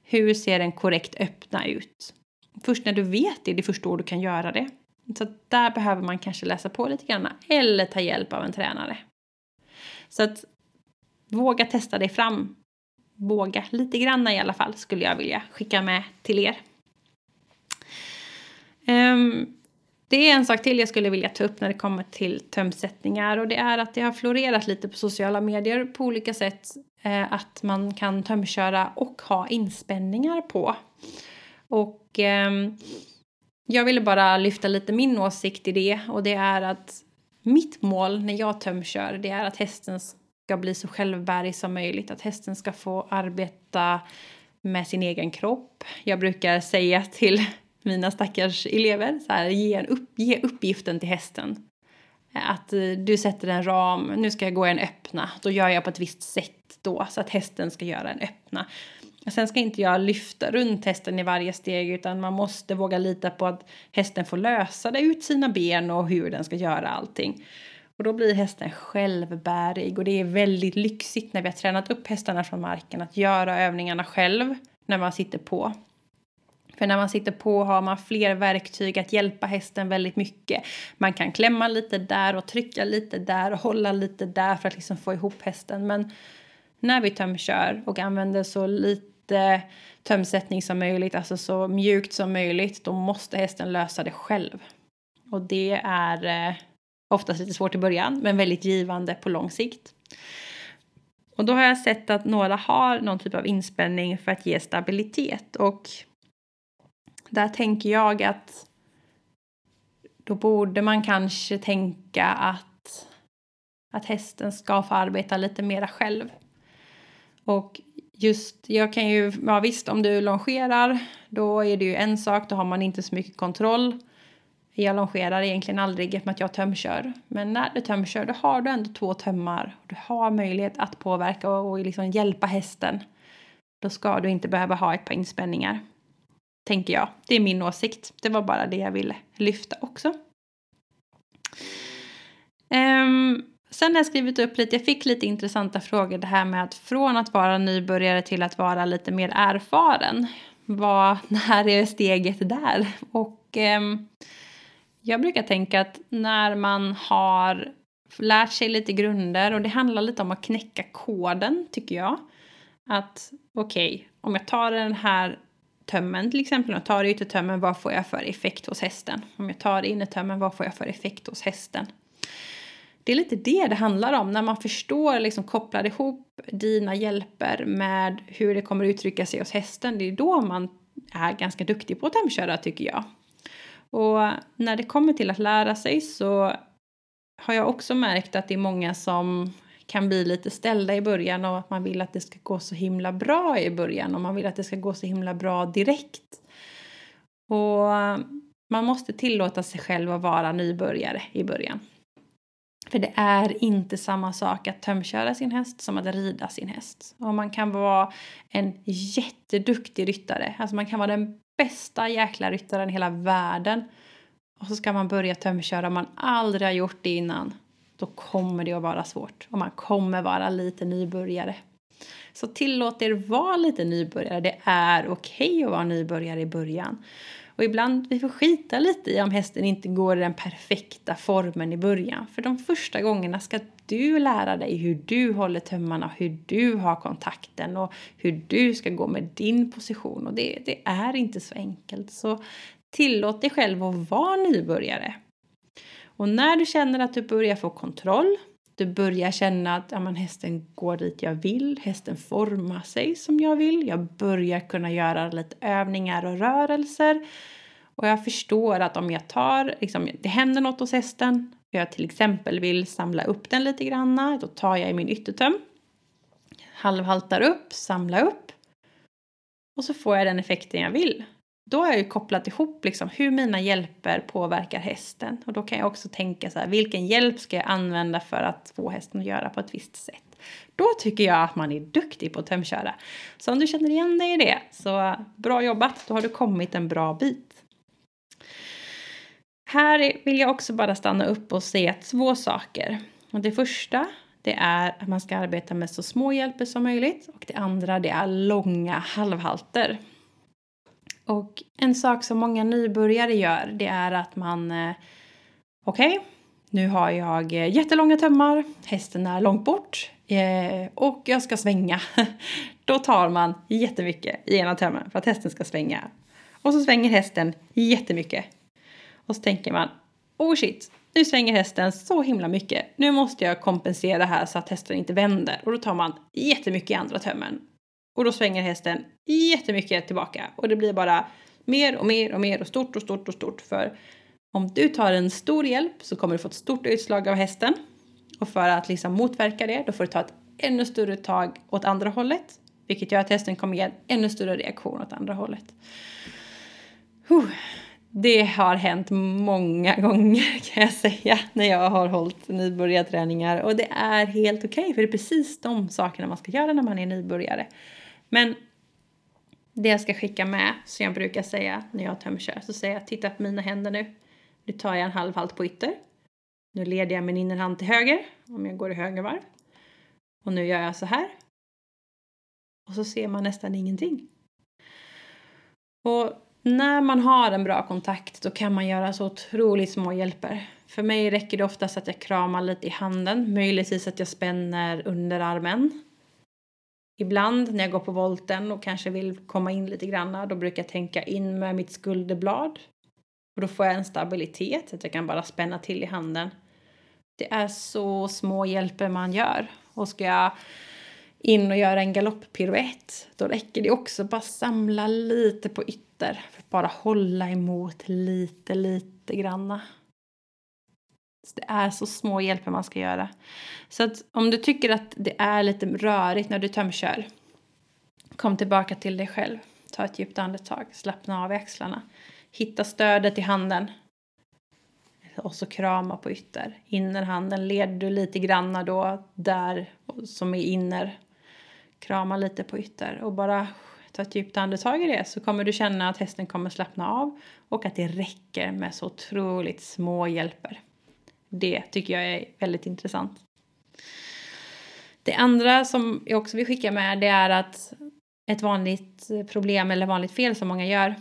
Hur ser en korrekt öppna ut? Först när du vet det, det är först då du kan göra det. Så där behöver man kanske läsa på lite grann eller ta hjälp av en tränare. Så att våga testa dig fram. Våga lite grann i alla fall skulle jag vilja skicka med till er. Um, det är en sak till jag skulle vilja ta upp när det kommer till tömsättningar och det är att det har florerat lite på sociala medier på olika sätt eh, att man kan tömköra och ha inspänningar på. Och eh, jag ville bara lyfta lite min åsikt i det och det är att mitt mål när jag tömkör det är att hästen ska bli så självbärig som möjligt, att hästen ska få arbeta med sin egen kropp. Jag brukar säga till mina stackars elever. Så här, ge, en upp, ge uppgiften till hästen. Eh, att eh, du sätter en ram, nu ska jag gå en öppna, då gör jag på ett visst sätt då så att hästen ska göra en öppna. Sen ska inte jag lyfta runt hästen i varje steg utan man måste våga lita på att hästen får lösa det ut sina ben och hur den ska göra allting. Och då blir hästen självbärig och det är väldigt lyxigt när vi har tränat upp hästarna från marken att göra övningarna själv när man sitter på. För när man sitter på har man fler verktyg att hjälpa hästen väldigt mycket. Man kan klämma lite där och trycka lite där och hålla lite där för att liksom få ihop hästen. Men när vi tömkör och använder så lite tömsättning som möjligt, alltså så mjukt som möjligt, då måste hästen lösa det själv. Och det är eh, oftast lite svårt i början, men väldigt givande på lång sikt. Och då har jag sett att några har någon typ av inspänning för att ge stabilitet och där tänker jag att då borde man kanske tänka att, att hästen ska få arbeta lite mera själv. Och just, jag kan ju, ja visst om du longerar då är det ju en sak, då har man inte så mycket kontroll. Jag longerar egentligen aldrig eftersom att jag tömkör. Men när du tömkör då har du ändå två tömmar. Du har möjlighet att påverka och, och liksom hjälpa hästen. Då ska du inte behöva ha ett par inspänningar. Tänker jag. Det är min åsikt. Det var bara det jag ville lyfta också. Um, sen har jag skrivit upp lite, jag fick lite intressanta frågor. Det här med att från att vara nybörjare till att vara lite mer erfaren. Vad, när är steget där? Och um, jag brukar tänka att när man har lärt sig lite grunder och det handlar lite om att knäcka koden tycker jag. Att okej, okay, om jag tar den här tömmen till exempel, om jag tar yttertömmen, vad får jag för effekt hos hästen? Om jag tar innertömmen, vad får jag för effekt hos hästen? Det är lite det det handlar om, när man förstår, liksom kopplar ihop dina hjälper med hur det kommer uttrycka sig hos hästen. Det är då man är ganska duktig på att tömköra tycker jag. Och när det kommer till att lära sig så har jag också märkt att det är många som kan bli lite ställda i början och att man vill att det ska gå så himla bra i början och man vill att det ska gå så himla bra direkt. Och man måste tillåta sig själv att vara nybörjare i början. För det är inte samma sak att tömköra sin häst som att rida sin häst. Och man kan vara en jätteduktig ryttare. Alltså man kan vara den bästa jäkla ryttaren i hela världen. Och så ska man börja tömköra om man aldrig har gjort det innan då kommer det att vara svårt och man kommer vara lite nybörjare. Så tillåt er vara lite nybörjare. Det är okej okay att vara nybörjare i början. Och ibland vi får skita lite i om hästen inte går i den perfekta formen i början. För de första gångerna ska du lära dig hur du håller tömmarna, hur du har kontakten och hur du ska gå med din position. Och det, det är inte så enkelt. Så tillåt dig själv att vara nybörjare. Och när du känner att du börjar få kontroll, du börjar känna att ja, men hästen går dit jag vill, hästen formar sig som jag vill, jag börjar kunna göra lite övningar och rörelser. Och jag förstår att om jag tar, liksom, det händer något hos hästen, jag till exempel vill samla upp den lite granna, då tar jag i min yttertöm, halvhaltar upp, samla upp och så får jag den effekten jag vill då har jag ju kopplat ihop liksom hur mina hjälper påverkar hästen. Och då kan jag också tänka så här, vilken hjälp ska jag använda för att få hästen att göra på ett visst sätt? Då tycker jag att man är duktig på att tömköra. Så om du känner igen dig i det, så bra jobbat, då har du kommit en bra bit. Här vill jag också bara stanna upp och säga två saker. Och det första, det är att man ska arbeta med så små hjälper som möjligt. Och det andra, det är långa halvhalter. Och en sak som många nybörjare gör det är att man eh, Okej, okay, nu har jag eh, jättelånga tömmar, hästen är långt bort eh, och jag ska svänga. Då tar man jättemycket i ena tömmen för att hästen ska svänga. Och så svänger hästen jättemycket. Och så tänker man, oh shit, nu svänger hästen så himla mycket. Nu måste jag kompensera här så att hästen inte vänder. Och då tar man jättemycket i andra tömmen. Och då svänger hästen jättemycket tillbaka. Och det blir bara mer och mer och mer och stort och stort och stort. För om du tar en stor hjälp så kommer du få ett stort utslag av hästen. Och för att liksom motverka det, då får du ta ett ännu större tag åt andra hållet. Vilket gör att hästen kommer ge en ännu större reaktion åt andra hållet. Huh. Det har hänt många gånger kan jag säga när jag har hållit nybörjarträningar och det är helt okej okay, för det är precis de sakerna man ska göra när man är nybörjare. Men det jag ska skicka med, som jag brukar säga när jag tömkör, så säger jag titta på mina händer nu. Nu tar jag en halv halt på ytter. Nu leder jag min innerhand till höger om jag går i höger varv. Och nu gör jag så här. Och så ser man nästan ingenting. Och när man har en bra kontakt då kan man göra så otroligt små hjälper. För mig räcker det oftast att jag kramar lite i handen, möjligtvis att jag spänner underarmen. Ibland när jag går på volten och kanske vill komma in lite grann, då brukar jag tänka in med mitt skulderblad. Och då får jag en stabilitet, att jag kan bara spänna till i handen. Det är så små hjälper man gör. Och ska jag in och göra en galopppiruett, då räcker det också bara samla lite på ytter. För att bara hålla emot lite, lite granna. Det är så små hjälper man ska göra. Så att om du tycker att det är lite rörigt när du tömkör, kom tillbaka till dig själv. Ta ett djupt andetag, slappna av i axlarna. Hitta stödet i handen. Och så krama på ytter. Innerhanden leder du lite granna då där som är inner. Krama lite på ytter och bara ta ett djupt andetag i det så kommer du känna att hästen kommer slappna av och att det räcker med så otroligt små hjälper. Det tycker jag är väldigt intressant. Det andra som jag också vill skicka med det är att ett vanligt problem eller vanligt fel som många gör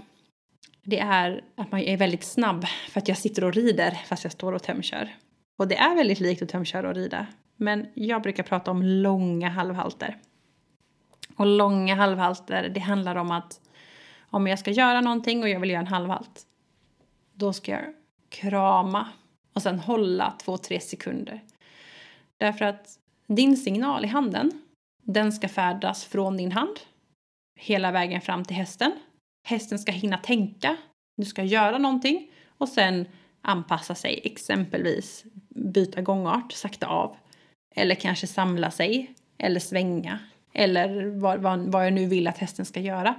det är att man är väldigt snabb för att jag sitter och rider fast jag står och tömkör. Och det är väldigt likt att tömköra och rida. Men jag brukar prata om långa halvhalter. Och långa halvhalter, det handlar om att om jag ska göra någonting och jag vill göra en halvhalt, då ska jag krama och sen hålla två, tre sekunder. Därför att din signal i handen, den ska färdas från din hand hela vägen fram till hästen. Hästen ska hinna tänka, du ska göra någonting och sen anpassa sig, exempelvis byta gångart, sakta av. Eller kanske samla sig, eller svänga, eller vad, vad, vad jag nu vill att hästen ska göra.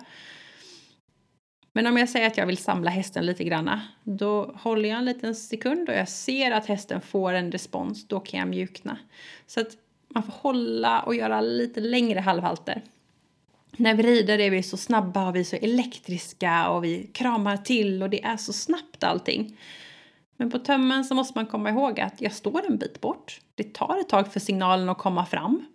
Men om jag säger att jag vill samla hästen lite granna, då håller jag en liten sekund och jag ser att hästen får en respons, då kan jag mjukna. Så att man får hålla och göra lite längre halvhalter. När vi rider är vi så snabba och vi är så elektriska och vi kramar till och det är så snabbt allting. Men på tömmen så måste man komma ihåg att jag står en bit bort. Det tar ett tag för signalen att komma fram.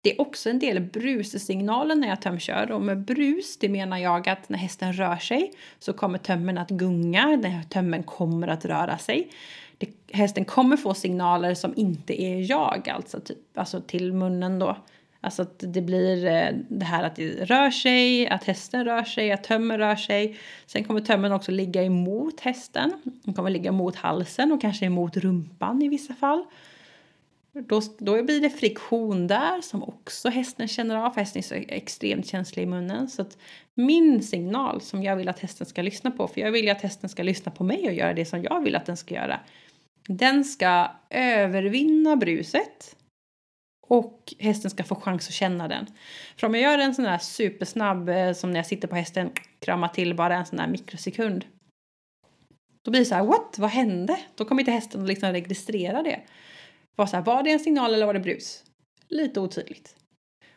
Det är också en del brussignalen när jag tömkör och med brus det menar jag att när hästen rör sig så kommer tömmen att gunga, när tömmen kommer att röra sig. Det, hästen kommer få signaler som inte är jag, alltså, typ, alltså till munnen då. Alltså att det blir eh, det här att det rör sig, att hästen rör sig, att tömmen rör sig. Sen kommer tömmen också ligga emot hästen. Den kommer ligga mot halsen och kanske emot rumpan i vissa fall. Då, då blir det friktion där som också hästen känner av. Hästen är så extremt känslig i munnen. Så att min signal som jag vill att hästen ska lyssna på, för jag vill ju att hästen ska lyssna på mig och göra det som jag vill att den ska göra. Den ska övervinna bruset och hästen ska få chans att känna den. För om jag gör en sån där supersnabb eh, som när jag sitter på hästen, kramar till bara en sån där mikrosekund. Då blir det så här, what? Vad hände? Då kommer inte hästen att liksom registrera det. Var, så här, var det en signal eller var det brus? Lite otydligt.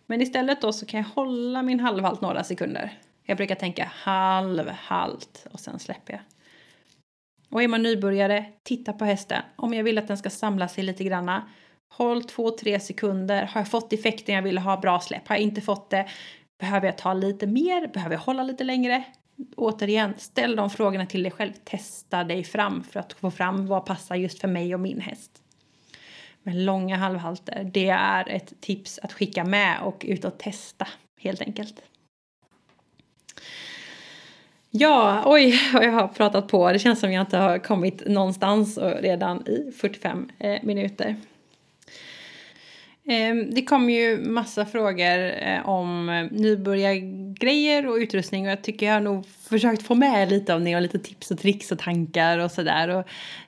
Men istället då så kan jag hålla min halvhalt några sekunder. Jag brukar tänka halvhalt och sen släpper jag. Och är man nybörjare, titta på hästen. Om jag vill att den ska samla sig lite granna, håll två, tre sekunder. Har jag fått effekten jag ville ha, bra släpp. Har jag inte fått det, behöver jag ta lite mer? Behöver jag hålla lite längre? Återigen, ställ de frågorna till dig själv. Testa dig fram för att få fram vad passar just för mig och min häst. Men långa halvhalter, det är ett tips att skicka med och ut och testa helt enkelt. Ja, oj vad jag har pratat på. Det känns som jag inte har kommit någonstans redan i 45 eh, minuter. Eh, det kom ju massa frågor eh, om nybörjargrejer och utrustning och jag tycker jag har nog försökt få med lite av det och lite tips och tricks och tankar och sådär.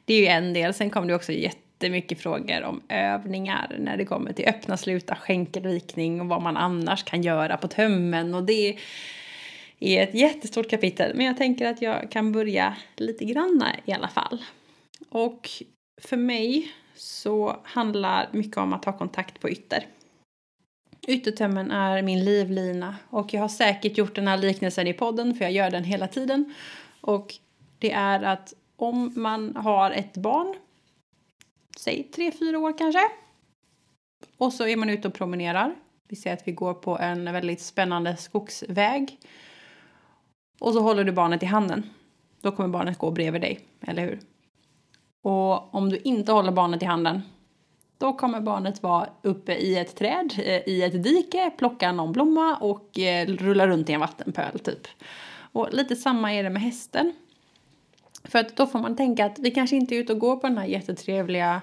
Det är ju en del. Sen kom det också jätte jättemycket frågor om övningar när det kommer till öppna, sluta, skänkelvikning och vad man annars kan göra på tömmen och det är ett jättestort kapitel. Men jag tänker att jag kan börja lite granna i alla fall. Och för mig så handlar mycket om att ha kontakt på ytter. Yttertömmen är min livlina och jag har säkert gjort den här liknelsen i podden för jag gör den hela tiden. Och det är att om man har ett barn, säg 3-4 år kanske, och så är man ute och promenerar. Vi ser att vi går på en väldigt spännande skogsväg och så håller du barnet i handen. Då kommer barnet gå bredvid dig, eller hur? Och om du inte håller barnet i handen då kommer barnet vara uppe i ett träd, eh, i ett dike, plocka någon blomma och eh, rulla runt i en vattenpöl typ. Och lite samma är det med hästen. För att då får man tänka att vi kanske inte är ute och går på den här jättetrevliga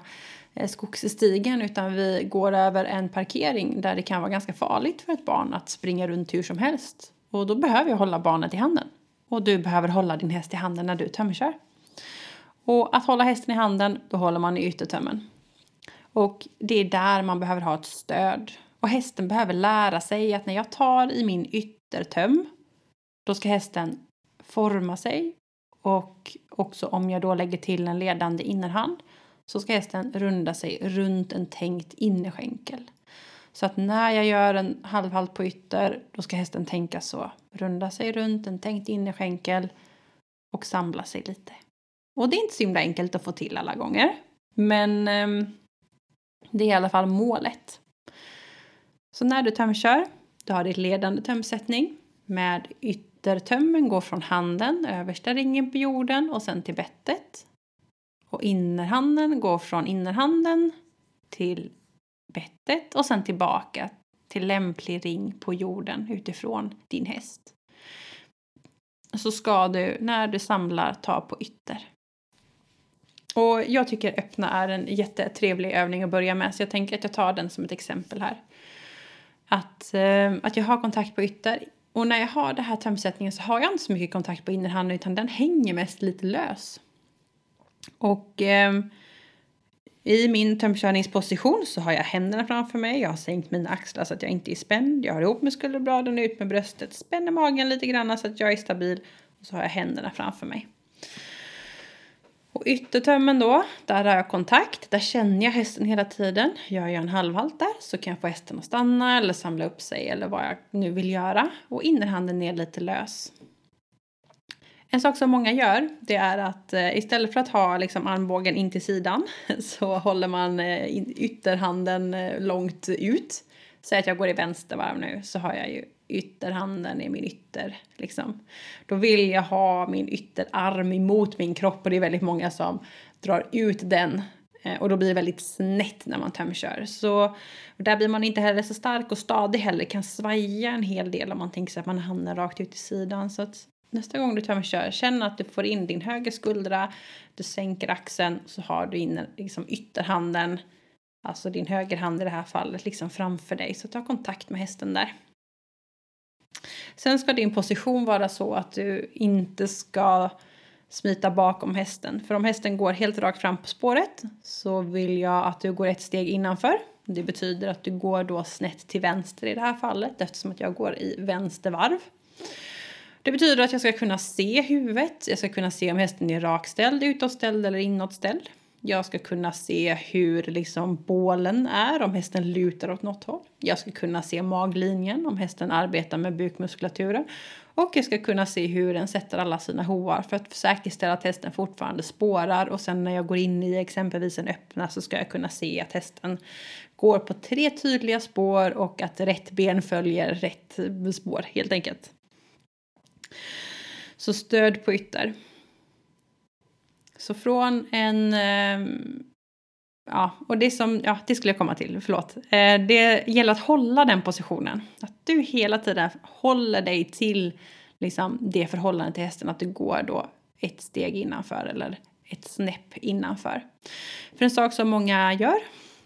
eh, skogsstigen utan vi går över en parkering där det kan vara ganska farligt för ett barn att springa runt hur som helst. Och då behöver jag hålla barnet i handen. Och du behöver hålla din häst i handen när du tömkör. Och att hålla hästen i handen, då håller man i yttertömmen. Och det är där man behöver ha ett stöd. Och hästen behöver lära sig att när jag tar i min yttertöm, då ska hästen forma sig. Och också om jag då lägger till en ledande innerhand så ska hästen runda sig runt en tänkt innerskänkel. Så att när jag gör en halvhalt på ytter, då ska hästen tänka så. Runda sig runt en tänkt innerskänkel och samla sig lite. Och det är inte så himla enkelt att få till alla gånger. Men eh, det är i alla fall målet. Så när du tömkör, du har ditt ledande tömsättning med ytter yttertömmen går från handen, översta ringen på jorden och sen till bettet. Och innerhanden går från innerhanden till bettet och sen tillbaka till lämplig ring på jorden utifrån din häst. Så ska du, när du samlar, ta på ytter. Och jag tycker öppna är en jättetrevlig övning att börja med så jag tänker att jag tar den som ett exempel här. Att, eh, att jag har kontakt på ytter. Och när jag har den här tömsättningen så har jag inte så mycket kontakt på innerhanden utan den hänger mest lite lös. Och eh, i min tömkörningsposition så har jag händerna framför mig, jag har sänkt mina axlar så att jag inte är spänd, jag har ihop med skulderbladen ut med bröstet, spänner magen lite grann så att jag är stabil och så har jag händerna framför mig. Och yttertömmen då, där har jag kontakt, där känner jag hästen hela tiden. Gör jag en halvhalt där så kan jag få hästen att stanna eller samla upp sig eller vad jag nu vill göra. Och innerhanden är lite lös. En sak som många gör det är att eh, istället för att ha liksom, armbågen in till sidan så håller man eh, ytterhanden eh, långt ut. Säg att jag går i vänstervarv nu så har jag ju ytterhanden är min ytter. Liksom. Då vill jag ha min ytterarm emot min kropp och det är väldigt många som drar ut den eh, och då blir det väldigt snett när man tömkör. Så där blir man inte heller så stark och stadig heller, kan svaja en hel del om man tänker sig att man har handen rakt ut i sidan. Så att nästa gång du tömkör, känn att du får in din höger skuldra, du sänker axeln, så har du in liksom ytterhanden, alltså din högerhand i det här fallet, liksom framför dig. Så ta kontakt med hästen där. Sen ska din position vara så att du inte ska smita bakom hästen. För om hästen går helt rakt fram på spåret så vill jag att du går ett steg innanför. Det betyder att du går då snett till vänster i det här fallet eftersom att jag går i vänstervarv. Det betyder att jag ska kunna se huvudet, jag ska kunna se om hästen är rakställd, utåtställd eller inåtställd. Jag ska kunna se hur liksom bålen är, om hästen lutar åt något håll. Jag ska kunna se maglinjen, om hästen arbetar med bukmuskulaturen. Och jag ska kunna se hur den sätter alla sina hovar för att säkerställa att hästen fortfarande spårar. Och sen när jag går in i exempelvis en öppna så ska jag kunna se att hästen går på tre tydliga spår och att rätt ben följer rätt spår helt enkelt. Så stöd på ytter. Så från en... Eh, ja, och det som... Ja, det skulle jag komma till. Förlåt. Eh, det gäller att hålla den positionen. Att du hela tiden håller dig till liksom det förhållandet till hästen att du går då ett steg innanför eller ett snäpp innanför. För en sak som många gör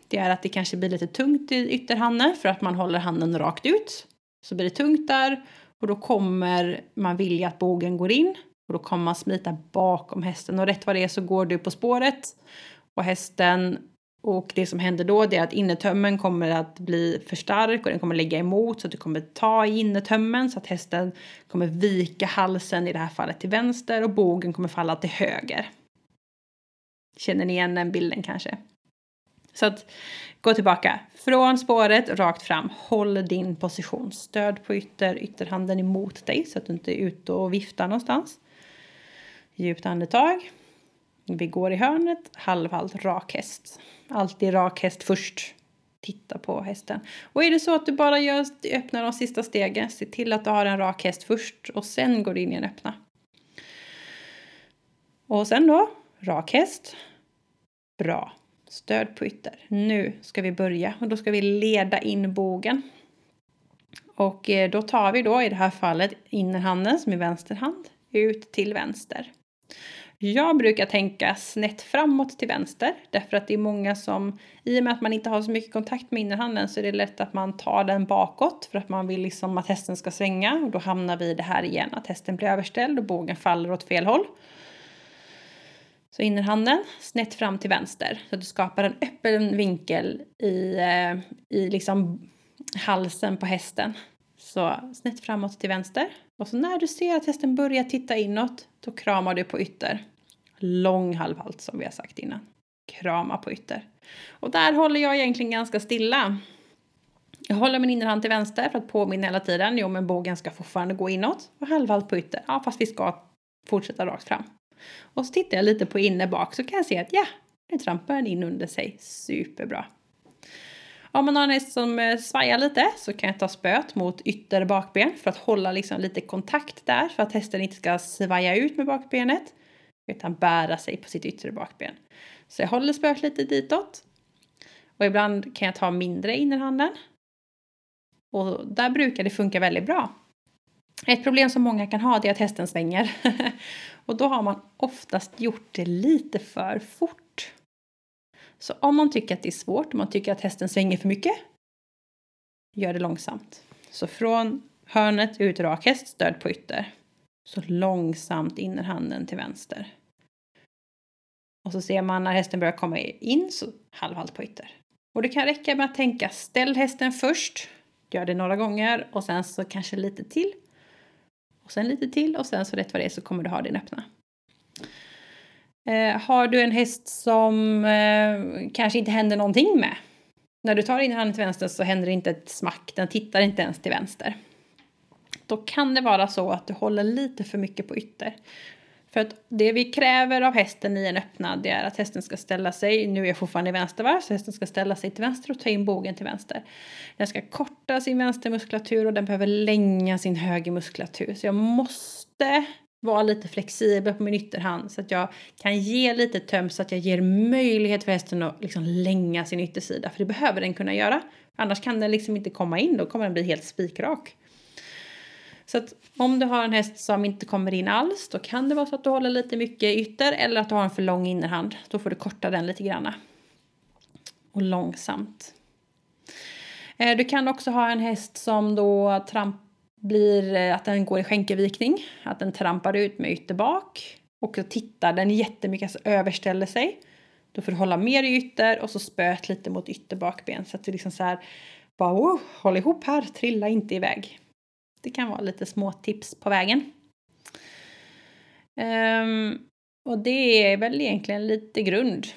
det är att det kanske blir lite tungt i ytterhanden för att man håller handen rakt ut. Så blir det tungt där och då kommer man vilja att bogen går in och då kommer man smita bakom hästen och rätt vad det är så går du på spåret och hästen och det som händer då det är att innertömmen kommer att bli för stark och den kommer lägga emot så att du kommer ta i innertömmen så att hästen kommer vika halsen i det här fallet till vänster och bogen kommer falla till höger. Känner ni igen den bilden kanske? Så att gå tillbaka. Från spåret rakt fram. Håll din position. Stöd på ytter, ytterhanden emot dig så att du inte är ute och viftar någonstans. Djupt andetag. Vi går i hörnet, halvhalt, rak häst. Alltid rak häst först. Titta på hästen. Och är det så att du bara gör, öppnar de sista stegen, se till att du har en rak häst först och sen går du in i en öppna. Och sen då, rak häst. Bra. Stöd på ytter. Nu ska vi börja och då ska vi leda in bogen. Och eh, då tar vi då i det här fallet innerhanden som är vänster hand ut till vänster. Jag brukar tänka snett framåt till vänster därför att det är många som i och med att man inte har så mycket kontakt med innerhanden så är det lätt att man tar den bakåt för att man vill liksom att hästen ska svänga och då hamnar vi i det här igen att hästen blir överställd och bågen faller åt fel håll. Så innerhanden snett fram till vänster så att du skapar en öppen vinkel i, eh, i liksom halsen på hästen. Så snett framåt till vänster. Och så när du ser att hästen börjar titta inåt, då kramar du på ytter. Lång halvhalt som vi har sagt innan. Krama på ytter. Och där håller jag egentligen ganska stilla. Jag håller min innerhand till vänster för att påminna hela tiden. Jo, men bågen ska fortfarande gå inåt. Och halvhalt på ytter. Ja, fast vi ska fortsätta rakt fram. Och så tittar jag lite på inne bak så kan jag se att ja, nu trampar den in under sig. Superbra. Om man har en häst som eh, svajar lite så kan jag ta spöet mot ytter bakben för att hålla liksom lite kontakt där för att hästen inte ska svaja ut med bakbenet utan bära sig på sitt yttre bakben. Så jag håller spöet lite ditåt. Och ibland kan jag ta mindre innerhanden. Och där brukar det funka väldigt bra. Ett problem som många kan ha är att hästen svänger. och då har man oftast gjort det lite för fort. Så om man tycker att det är svårt, om man tycker att hästen svänger för mycket, gör det långsamt. Så från hörnet ut rak häst, stöd på ytter. Så långsamt innerhanden till vänster. Och så ser man när hästen börjar komma in så halvhalt på ytter. Och det kan räcka med att tänka ställ hästen först, gör det några gånger och sen så kanske lite till. Och sen lite till och sen så rätt vad det är så kommer du ha din öppna. Eh, har du en häst som eh, kanske inte händer någonting med. När du tar in handen till vänster så händer det inte ett smack, den tittar inte ens till vänster. Då kan det vara så att du håller lite för mycket på ytter. För att det vi kräver av hästen i en öppnad det är att hästen ska ställa sig, nu är jag fortfarande i vänstervarv, så hästen ska ställa sig till vänster och ta in bogen till vänster. Den ska korta sin vänstermuskulatur och den behöver länga sin högermuskulatur. Så jag måste vara lite flexibel på min ytterhand så att jag kan ge lite töm så att jag ger möjlighet för hästen att liksom länga sin yttersida. För det behöver den kunna göra. Annars kan den liksom inte komma in, då kommer den bli helt spikrak. Så att om du har en häst som inte kommer in alls då kan det vara så att du håller lite mycket ytter eller att du har en för lång innerhand. Då får du korta den lite granna Och långsamt. Eh, du kan också ha en häst som då trampar blir eh, att den går i skänkevikning, att den trampar ut med ytterbak och så tittar den jättemycket, alltså överställer sig. Då får du hålla mer i ytter och så spöt lite mot ytterbakben så att du liksom så här bara oh, håll ihop här, trilla inte iväg. Det kan vara lite små tips på vägen. Um, och det är väl egentligen lite grund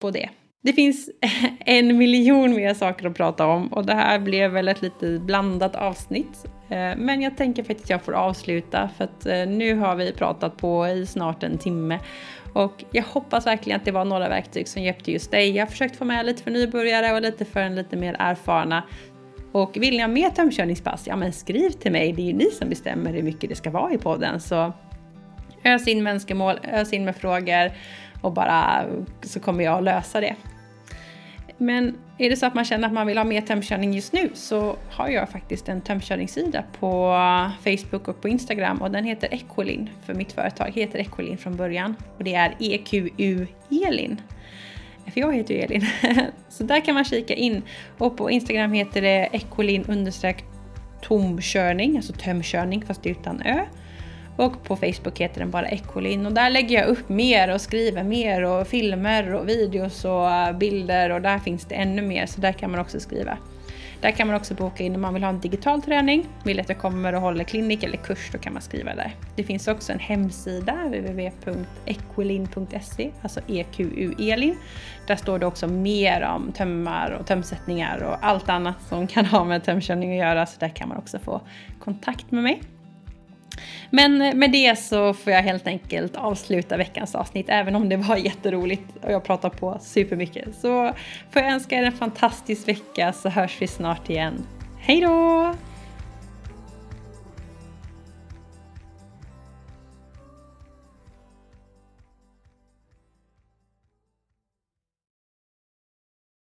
på det. Det finns en miljon mer saker att prata om och det här blev väl ett lite blandat avsnitt. Eh, men jag tänker faktiskt att jag får avsluta för att eh, nu har vi pratat på i snart en timme och jag hoppas verkligen att det var några verktyg som hjälpte just dig. Jag har försökt få med lite för nybörjare och lite för en lite mer erfarna och vill ni ha mer tömkörningspass, ja men skriv till mig, det är ju ni som bestämmer hur mycket det ska vara i podden. Så ös in med önskemål, ös in med frågor och bara så kommer jag att lösa det. Men är det så att man känner att man vill ha mer tömkörning just nu så har jag faktiskt en tömkörningssida på Facebook och på Instagram och den heter Equilin för mitt företag heter Equilin från början och det är EQU Elin. För jag heter ju Elin. Så där kan man kika in och på Instagram heter det Equilin understreck tomkörning, alltså tömkörning fast utan ö. Och på Facebook heter den bara Ekolin och där lägger jag upp mer och skriver mer och filmer och videos och eh, bilder och där finns det ännu mer så där kan man också skriva. Där kan man också boka in om man vill ha en digital träning, vill att jag kommer och håller klinik eller kurs, då kan man skriva där. Det finns också en hemsida, www.equilin.se, alltså EQU-elin. Där står det också mer om tömmar och tömsättningar och allt annat som kan ha med tömkörning att göra, så där kan man också få kontakt med mig. Men eh, med det så får jag helt enkelt avsluta veckans avsnitt, även om det var jätteroligt och jag pratar på supermycket. Så får jag önska er en fantastisk vecka så hörs vi snart igen. Hej då!